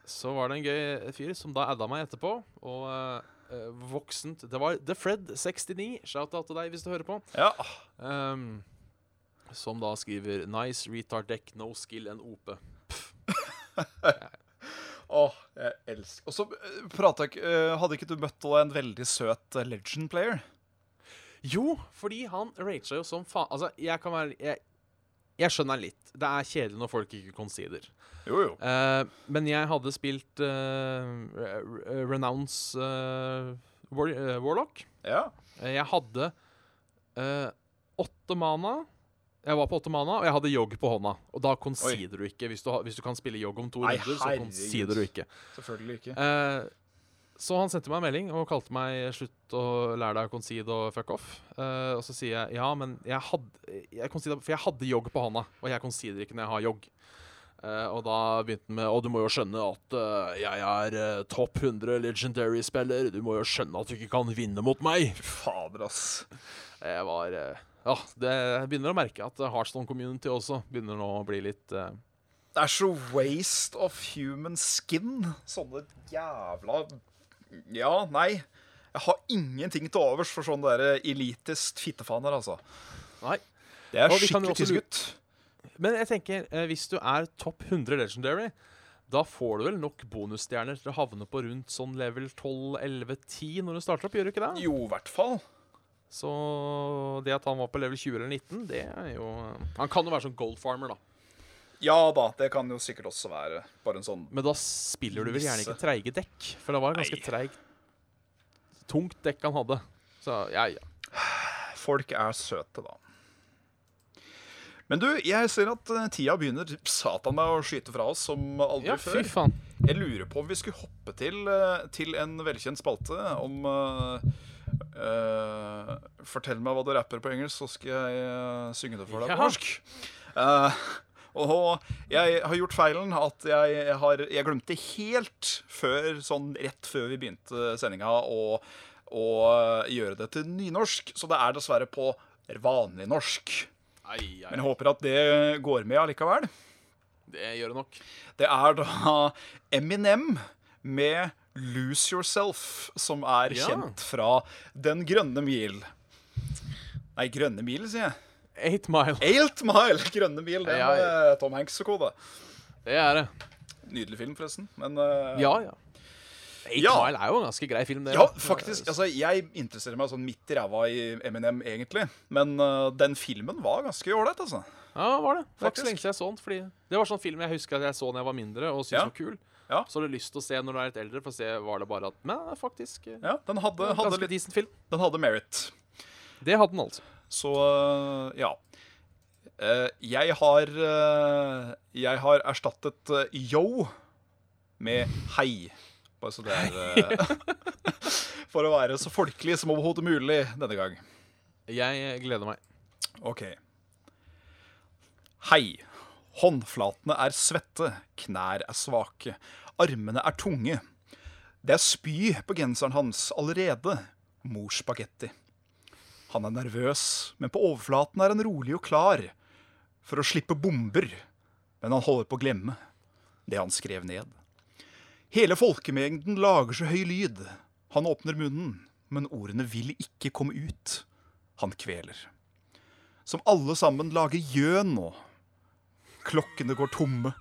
Så var det en gøy fyr som da adda meg etterpå. Og uh, voksent Det var The Fred69. Shout-out til deg hvis du hører på. Ja, Um, som da skriver 'Nice retard deck, no skill and OP'. Åh, jeg elsker Og så prata ikke Hadde ikke du møtt en veldig søt legend player? Jo, fordi han raga jo som faen Altså, jeg kan være jeg, jeg skjønner litt. Det er kjedelig når folk ikke conceder. Jo, jo. Uh, men jeg hadde spilt uh, Renounce uh, War, Warlock. Ja. Jeg hadde åtte mana. Jeg var på åtte mana, og jeg hadde jogg på hånda. Og da conceder du ikke. Hvis du, hvis du kan spille jogg om to runder, så conceder du ikke. Selvfølgelig ikke. Eh, så han sendte meg en melding og kalte meg 'slutt å lære deg å concede og fuck off'. Uh, og så sier jeg ja, men jeg hadde jeg For jeg hadde jogg på hånda, og jeg conceder ikke når jeg har jogg. Uh, og da begynte han med Og du må jo skjønne at uh, jeg er topp 100 legendary-spiller. Du må jo skjønne at du ikke kan vinne mot meg. Fader, ass. Jeg var Ja, det, begynner å merke at Heartstone Community også begynner nå å bli litt Det er så waste of human skin. Sånne jævla Ja, nei. Jeg har ingenting til overs for sånne der elitist fittefaner, altså. Nei. Det er skikkelig også. Men jeg tenker, eh, hvis du er topp 100 legendary, da får du vel nok bonusstjerner til å havne på rundt sånn level 12-11-10 når du starter opp, gjør du ikke det? Jo, i hvert fall. Så det at han var på level 20 eller 19, det er jo Han kan jo være sånn gold farmer, da. Ja da, det kan jo sikkert også være bare en sånn Men da spiller du vel gjerne ikke treige dekk, for det var ganske Nei. treigt Tungt dekk han hadde. Så ja, ja. Folk er søte, da. Men du, jeg ser at eh, tida begynner satan meg å skyte fra oss som aldri Ja, fy faen. Jeg lurer på om vi skulle hoppe til, eh, til en velkjent spalte om Uh, Fortell meg hva du rapper på engelsk, så skal jeg uh, synge det for deg Ja. på norsk. Eh, og jeg har gjort feilen at jeg, har, jeg glemte helt før, sånn rett før vi begynte sendinga, å, å gjøre det til nynorsk. Så det er dessverre på vanlig norsk. Ei, ei. Men jeg håper at det går med allikevel. det gjør det nok. Det er da Eminem med 'Lose Yourself', som er Ja. kjent fra Den grønne mil. Nei, Grønne mil, sier jeg. Eight mile. Eight Mile! Grønne bil. det Ja, er Tom Hanks-kode. Det er det. Nydelig film, forresten. Men uh, Ja, ja. Eight Ja. Mile er jo en ganske grei film, det. Ja, faktisk. Altså, jeg interesserer meg sånn midt i ræva i Eminem, egentlig. Men uh, den filmen var ganske ålreit, altså. Ja, var det. Det Faktisk. lenge siden jeg så den. Fordi det var sånn film jeg husker at jeg så da jeg var mindre og syntes Ja. var kul. Ja. Så har du lyst til å se når du er litt eldre, for å se var det bare at Men faktisk eh, Ja, den hadde, hadde, ganske litt, decent film. den hadde merit. Det hadde den altså. Så ja. Eh, jeg har øh, Jeg har erstattet øh, yo med hei. Bare så det er For å være så folkelig som overhodet mulig denne gang. Jeg gleder meg. OK. Hei. Håndflatene er svette, knær er svake, armene er tunge. Det er spy på genseren hans allerede, mors spagetti. Han er nervøs, men på overflaten er han rolig og klar for å slippe bomber, men han holder på å glemme det han skrev ned. Hele folkemengden lager så høy lyd. Han åpner munnen, men ordene vil ikke komme ut. Han kveler. Som alle sammen lager gjøn nå. Klokkene går tomme.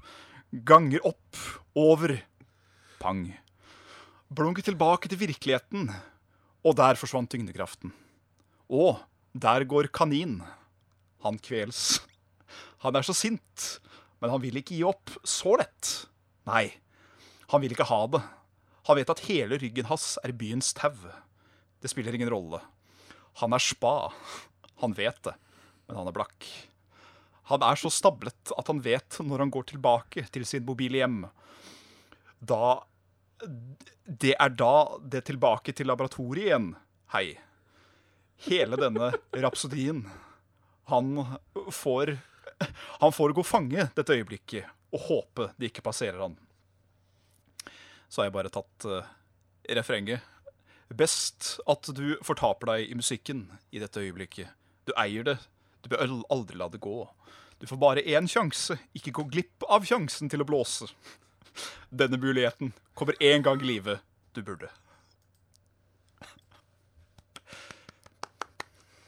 Ganger opp, over. Pang. Blunk tilbake til virkeligheten, og der forsvant tyngdekraften. Og der går kanin. Han kvels. Han er så sint, men han vil ikke gi opp så lett. Nei, han vil ikke ha det. Han vet at hele ryggen hans er byens tau. Det spiller ingen rolle. Han er spa. Han vet det, men han er blakk. Han er så stablet at han vet når han går tilbake til sin mobile hjem. Da Det er da det tilbake til laboratoriet igjen. Hei. Hele denne rapsodien. Han får Han får gå fange dette øyeblikket og håpe det ikke passerer han. Så har jeg bare tatt uh, refrenget. Best at du fortaper deg i musikken i dette øyeblikket. Du eier det. Du bør aldri la det gå. Du får bare én sjanse. Ikke gå glipp av sjansen til å blåse. Denne muligheten kommer én gang i livet. Du burde.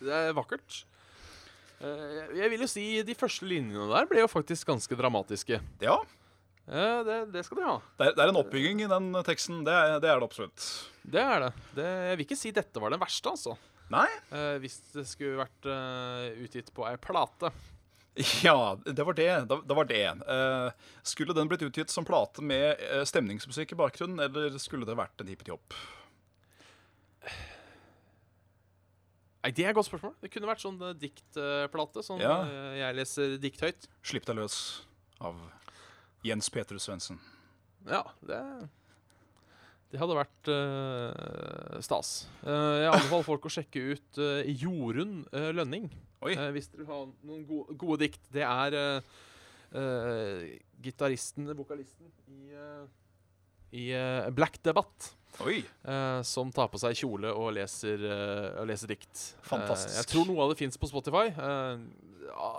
Det er vakkert. Eh, jeg vil jo si de første linjene der ble jo faktisk ganske dramatiske. Ja, Eh, det, det skal de ha. det er, det er en oppbygging i den teksten. Det er det, er det absolutt. Det er det. det. Jeg vil ikke si dette var den verste, altså. Nei, Eh, hvis det skulle vært utgitt på ei plate. Ja, det var det. Det, var det. Skulle den blitt utgitt som plate med stemningsmusikk i bakgrunnen, eller skulle det vært en hippetihopp? Nei, Det er et godt spørsmål. Det kunne vært sånn uh, diktplate. Sånn Ja. uh, jeg leser dikt høyt. Slipp deg løs av Jens Peter Svendsen. Ja, det Det hadde vært eh, stas. Eh, jeg anbefaler folk å sjekke ut uh, Jorunn eh, Lønning. Oi. Eh, hvis dere har noen gode, gode dikt. Det er uh, gitaristen, vokalisten, i, eh, i eh, Black Debate. Eh, som tar på seg kjole og leser, eh, og leser dikt. Fantastisk. Eh, jeg tror noe av det fins på Spotify. Ja,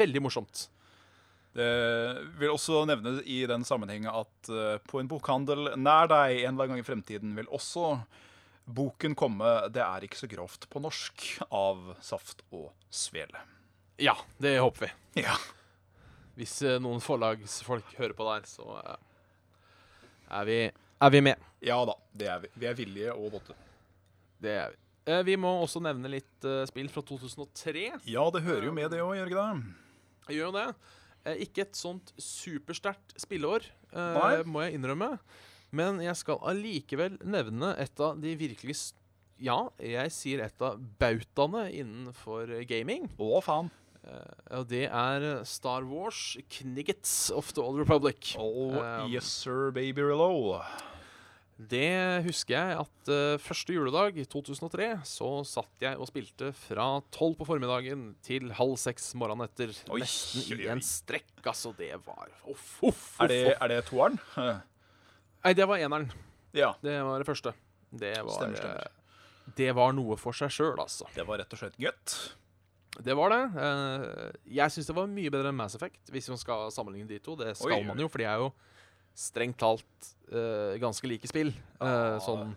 veldig morsomt. Det vil også nevne i den sammenheng at på en bokhandel nær deg en eller annen gang i fremtiden vil også boken komme 'Det er ikke så grovt på norsk' av Saft og Svele. Ja, det håper vi. Ja. Hvis noen forlagsfolk hører på der, så er, vi, er vi med. ja da, det er vi. Vi er villige og våte. Det er vi. Eh, vi må også nevne litt eh, spill fra 2003. Ja, det hører jo med det òg, gjør ikke det? Jeg gjør jo det. Eh, ikke et sånt supersterkt spilleår, eh, må jeg innrømme. Men jeg skal allikevel nevne et av de virkelig Ja, jeg sier et av bautaene innenfor gaming. Å, faen. Eh, og det er Star Wars Kniggets of the Old Republic. Oh, yes sir, baby Relow. Det husker jeg at uh, første juledag i 2003 så satt jeg og spilte fra tolv på formiddagen til halv seks morgenen etter. Oi, nesten oi, i en strekk. Altså, det var Uff, uff, Er det, er det toeren? Nei, det var eneren. Ja, Det var det første. Det var, Stemmer, stemmer. eh, det var noe for seg sjøl, altså. det var rett og slett godt. Det var det. Uh, jeg syns det var mye bedre enn Mass Effect, hvis man skal sammenligne de to. Det skal Oi. man jo, for de er jo strengt talt uh, ganske like spill. Ah. sånn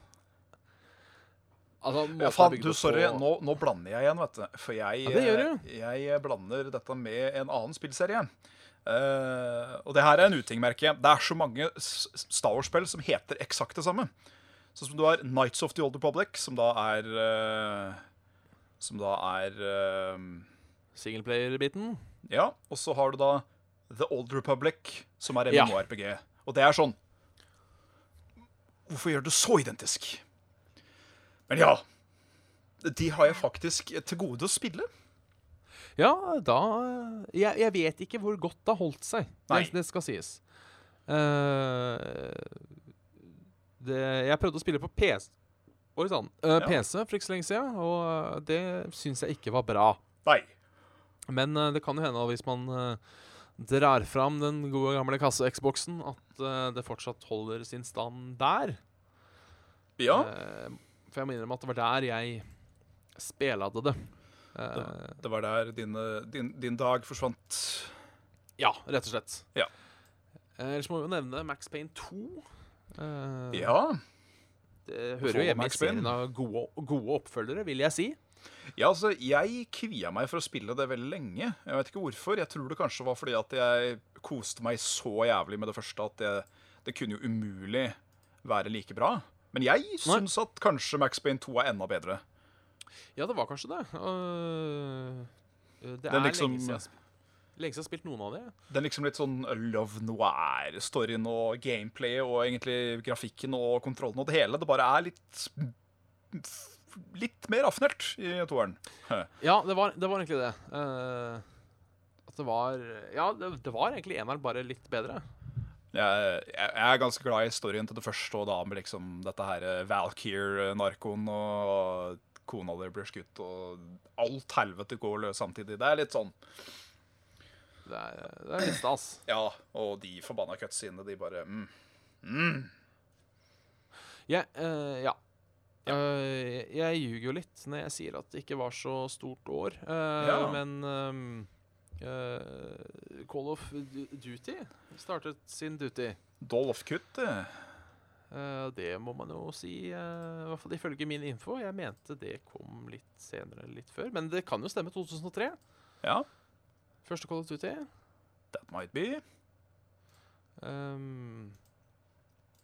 Altså, Ja, faen, du, sorry, nå, nå blander jeg igjen, vet du. For jeg, Ja, det eh, jeg blander dette med en annen spillserie. Uh, og det her er en uting, merker jeg. Det er så mange Star Wars-spill som heter eksakt det samme. Sånn som du har Nights of the Old Republic, som da er uh, Som da er uh, Singleplayer-biten. Ja, og så har du da The Old Republic, som er Ja. Og det er sånn Hvorfor gjør du det så identisk? Men ja. De har jeg faktisk til gode å spille. Ja, da jeg, jeg vet ikke hvor godt det har holdt seg. Nei. Det, det skal sies. Uh, det, jeg prøvde å spille på PC, Oi sånn. uh, Ja. PC for ikke så lenge siden, og det syns jeg ikke var bra. Nei. Men uh, det kan jo hende hvis man eh, drar fram den gode gamle kasse-Xboxen, at eh, det fortsatt holder sin stand der. Ja, Eh, for jeg må innrømme at det var der jeg spelade det. Eh, det var der din, din, din dag forsvant. ja, rett og slett. Ja. Ellers må vi jo nevne Max Payne 2. Eh, Ja. Det hører jo hjemme i Max serien av gode, gode oppfølgere, vil jeg si. Ja, altså, jeg kvia meg for å spille det veldig lenge. Jeg vet ikke hvorfor. Jeg tror det kanskje var fordi at jeg koste meg så jævlig med det første at det, det kunne jo umulig være like bra. Men jeg syns at kanskje Max Payne 2 er enda bedre. Ja, det var kanskje det. Uh, det er liksom- lenge siden lenge siden jeg har spilt noen av det. Den liksom litt sånn love noir-storyen og gameplayet og egentlig grafikken og kontrollen og det hele. Det bare er litt Litt mer raffinert i toeren. Ja, det var, det var egentlig det. Uh, at det var Ja, det, det var egentlig eneren, bare litt bedre. Jeg, jeg er ganske glad i storyen til det første, og da med liksom dette her Valkyr-narkoen og kona di blir skutt, og alt helvete går løs samtidig. Det er litt sånn Det er, det er litt stas. Ja, og de forbanna cutscenene, de bare mm. Mm. Ja, uh, ja. Eh, jeg ljuger jo litt når jeg sier at det ikke var så stort år. uh, Ja. Men um, uh, Call of Duty startet sin duty. Dolph-kutt, eh. Eh, det må man jo si, uh, i hvert fall ifølge min info. Jeg mente det kom litt senere, eller litt før. Men det kan jo stemme 2003. Ja, Første Call of Duty. that might be. Ehm,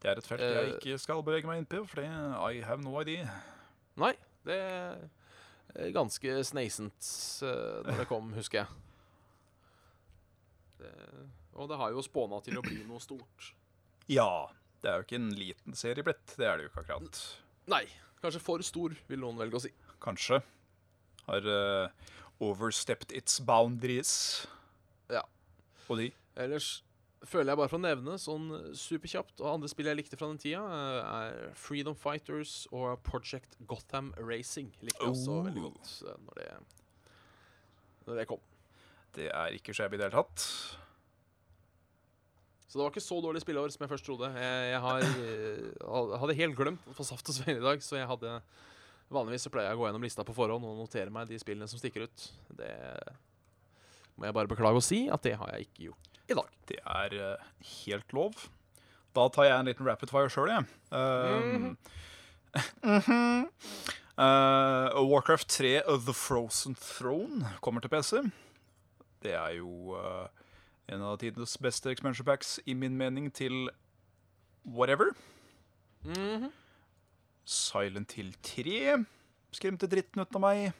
Det er et felt Eh. jeg ikke skal bevege meg inn på, for I have no idea. nei, det er ganske sneisent uh, når det kom, husker jeg. Det, og det har jo spåna til å bli noe stort. Ja, det er jo ikke en liten serie blitt. Det er det jo ikke akkurat. Nei, kanskje for stor, vil noen velge å si. Kanskje. Har uh, overstepped its boundaries. Ja. Og de Ellers føler jeg bare for å nevne sånn superkjapt, og andre spill jeg likte fra den tida, eh, er Freedom Fighters og Project Gotham Racing. Likte jeg også Oh. veldig godt eh, når det, når det kom. Det er ikke shabby i det hele tatt. Så det var ikke så dårlig spilleår som jeg først trodde. Jeg, jeg har, eh, hadde helt glemt å få saft og Svein i dag, så jeg hadde Vanligvis så pleier jeg å gå gjennom lista på forhånd og notere meg de spillene som stikker ut. Det må jeg bare beklage å si at det har jeg ikke gjort i dag. Det er eh, helt lov. Da tar jeg en liten rapid fire sjøl, jeg. Uh, mm -hmm. uh, Warcraft 3 of The Frozen Throne kommer til PC. Det er jo uh, en av tidenes beste expansion packs, i min mening, til whatever. Mhm. Silent Hill 3 skremte dritten ut av meg.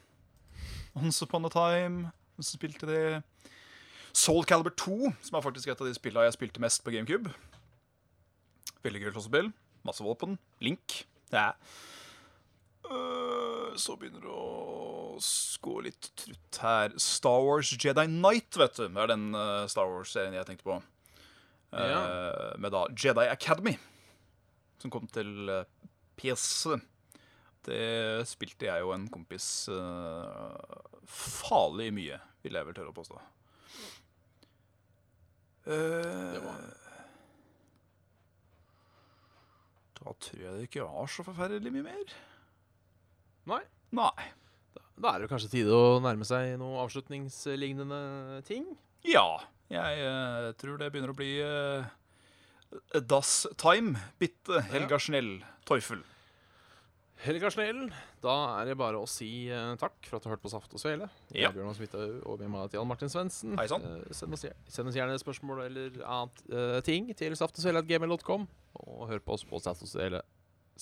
Once Upon a Time, som spilte det. Soul Calibur 2, som er faktisk et av de spillene jeg spilte mest på GameCube. Veldig kult spill. Masse våpen. Link. Ja. Øh, så begynner det å gå litt trutt her. Star Wars Jedi Knight, vet du. Det er den øh, Star Wars-serien jeg tenkte på. Eh, Ja. Med da Jedi Academy, som kom til øh, PC. Det spilte jeg og en kompis øh, farlig mye, vil jeg vel tørre å påstå. Eh, Det var- Da tror jeg det ikke var så forferdelig mye mer. Nei. Nei. Da er det kanskje tide å nærme seg noe avslutningslignende ting. Ja, jeg uh, tror det begynner å bli uh, Das Time. Bitte Helga Schnell Teufel. Helga Snell, da er det bare å si uh, takk for at du har hørt på Saft og Svele. Jeg Ja. er Bjørn Hans og med meg Jan Martin Svendsen. Eh, send, send oss gjerne spørsmål eller annet uh, ting til saftogsvele.gmail.com. Og hør på oss på Saft.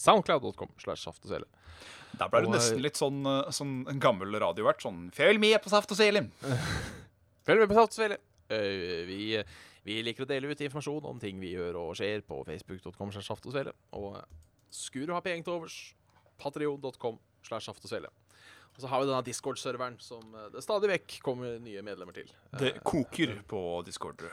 Soundcloud.com slash Saft og Svele. Der ble det nesten litt sånn, sånn en gammel radiovert. Sånn Følg med på Saft og Svele. Følg med på Saft og Svele. Eh, vi, vi liker å dele ut informasjon om ting vi gjør og skjer på facebook.com og skulle du ha penger til overs, patreon.com slash Saft og Svele. Og så har vi denne Discord-serveren som eh, det stadig vekk kommer nye medlemmer til. Det Eh, koker på Discord.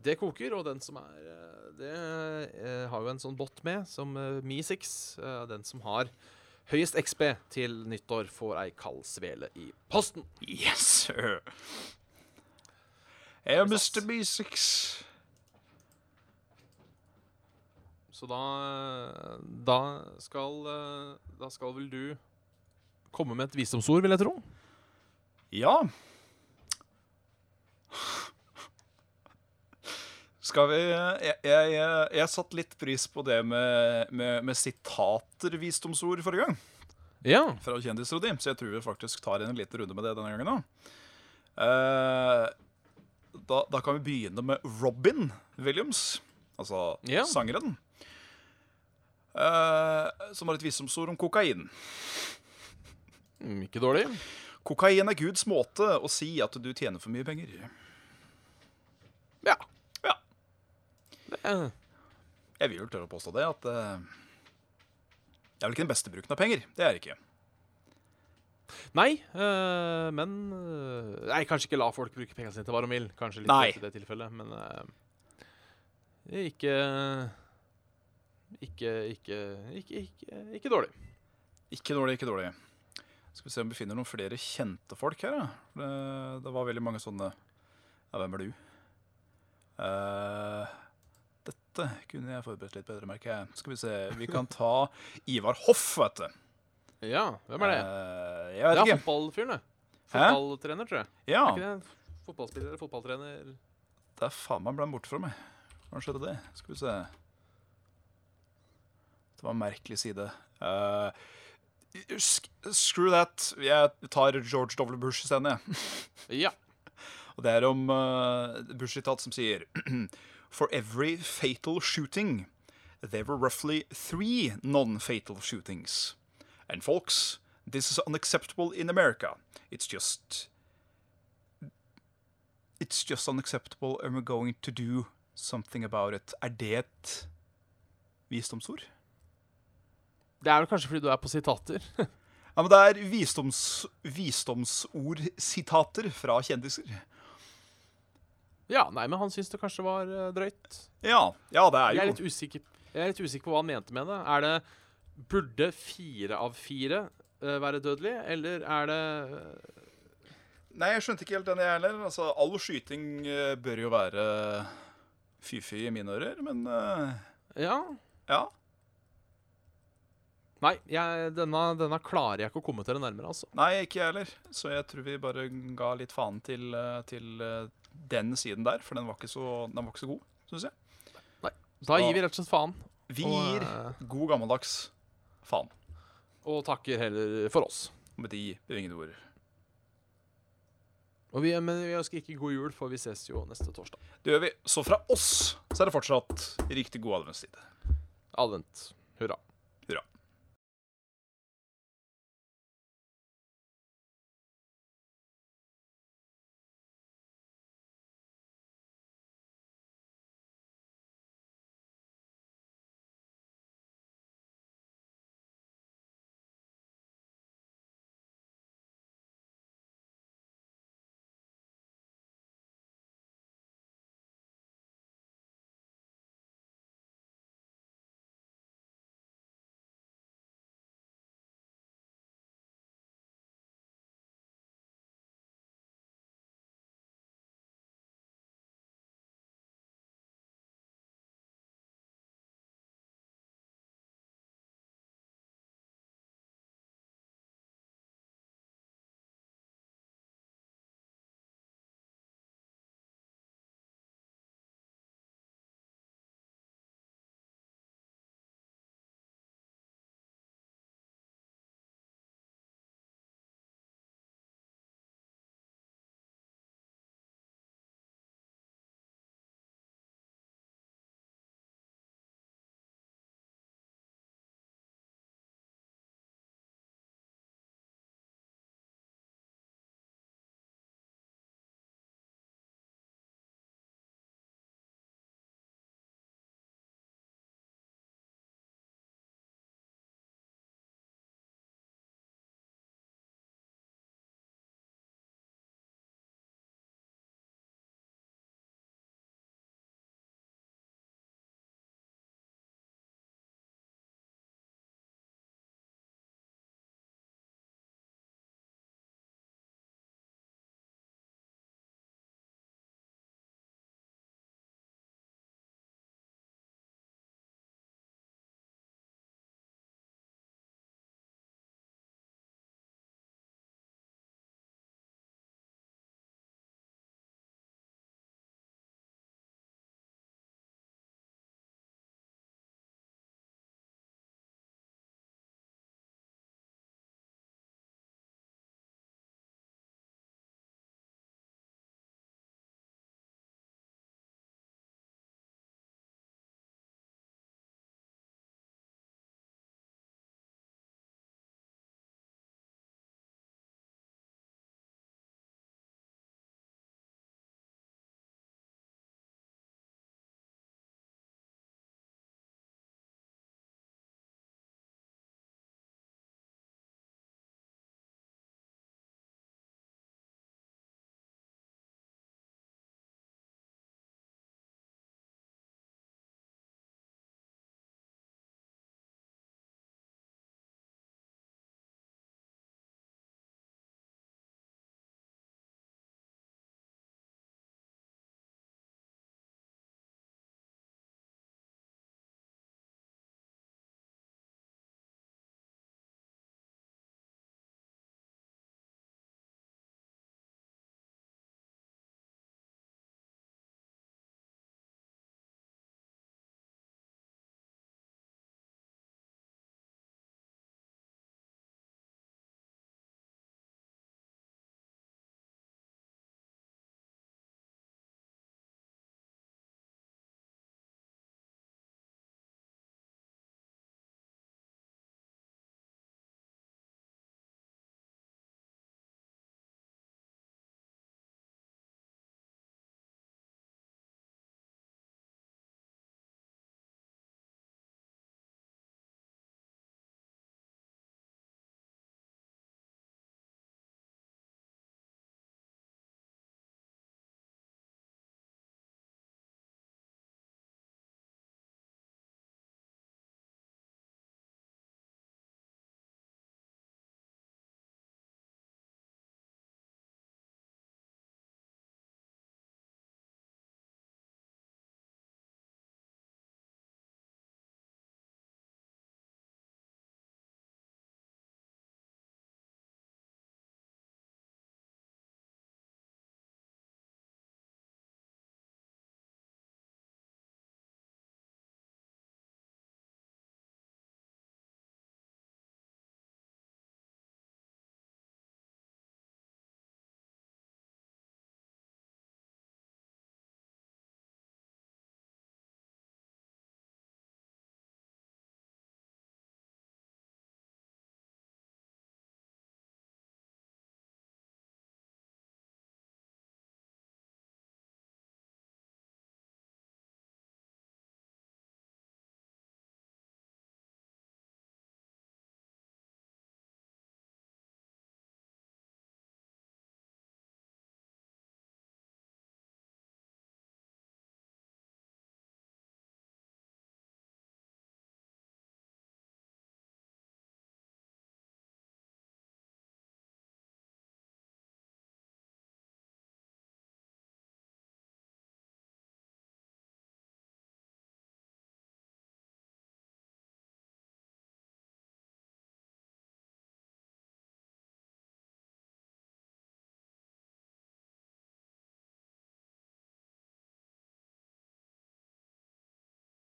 Det koker, og den som er eh, Det har jo en sånn bot med, som uh, Mi6. eh, den som har høyest XB til nyttår, får ei kald svele i posten. Yes, sir. Er Mr. B6. Så da Da skal eh, Da skal vel du komme med et visdomsord, vil jeg tro? Ja. Skal vi Jeg, jeg, jeg satte litt pris på det med, med, med sitater, visdomsord, forrige gang. Ja. Fra Kjendisrodi, så jeg tror vi faktisk tar en liten runde med det denne gangen òg. Eh, da, da kan vi begynne med Robin Williams, altså Ja. sangeren. Eh, som har et visdomsord om kokain. Mm, ikke dårlig. Kokain er Guds måte å si at du tjener for mye penger. Ja. Ja. Det, Jeg vil vel tørre å påstå det, at eh, det er vel ikke den beste bruken av penger. Det er det ikke. nei, øh, men øh, Nei, kanskje ikke la folk bruke pengene sine til hva de vil. Kanskje litt Nei. i det tilfellet, men øh, ikke, ikke Ikke Ikke, ikke, ikke dårlig. Ikke dårlig, ikke dårlig. Skal vi se om vi finner noen flere kjente folk her. Ja. Det, det var veldig mange sånne Ja, hvem er du? Uh, Dette kunne jeg forberedt litt bedre, merker jeg. Skal vi se, vi kan ta Ivar Hoff, vet du. Ja, hvem er det? Uh, jeg Det er fotballfyren, det. Fotballtrener, tror jeg. Ja, Er ikke det fotballspiller eller fotballtrener? det er faen meg ble borte fra meg. Hvordan skjedde det? Skal vi se. Det var en merkelig side. Uh, screw that. Jeg tar George W. Bush isteden, jeg. Ja. Og det er om uh, Bush-sitat som sier For every fatal shooting, there were roughly three non-fatal shootings. And folks, this is unacceptable in America. It's just It's just unacceptable and we're going to do something about it. Er det et visdomsord? Det er vel kanskje fordi du er på sitater. Ja, men det er visdoms, visdomsord-sitater fra kjendiser. ja, nei, men han syns det kanskje var eh, drøyt. Ja, ja det er Jeg er jo litt usikker, jeg er litt usikker på hva han mente med det. Er det Burde fire av fire uh, være dødelig, eller er det Nei, jeg skjønte ikke helt den, jeg heller. Altså, all skyting uh, bør jo være fy-fy i mine ører, men Ja. ja. Nei, jeg, denne, denne klarer jeg ikke å kommentere nærmere, altså. Nei, ikke jeg heller. Så jeg tror vi bare ga litt faen til, eh, til eh, den siden der, for den var ikke så, den var ikke så god, syns jeg. Nei, Da gir vi rett og slett faen. Vi gir og, god gammeldags faen. Og takker heller for oss. Med de bevingede ord. Og vi, men vi ønsker ikke god jul, for vi ses jo neste torsdag. Det gjør vi. Så fra oss så er det fortsatt riktig god adventstid. Advent. Hurra.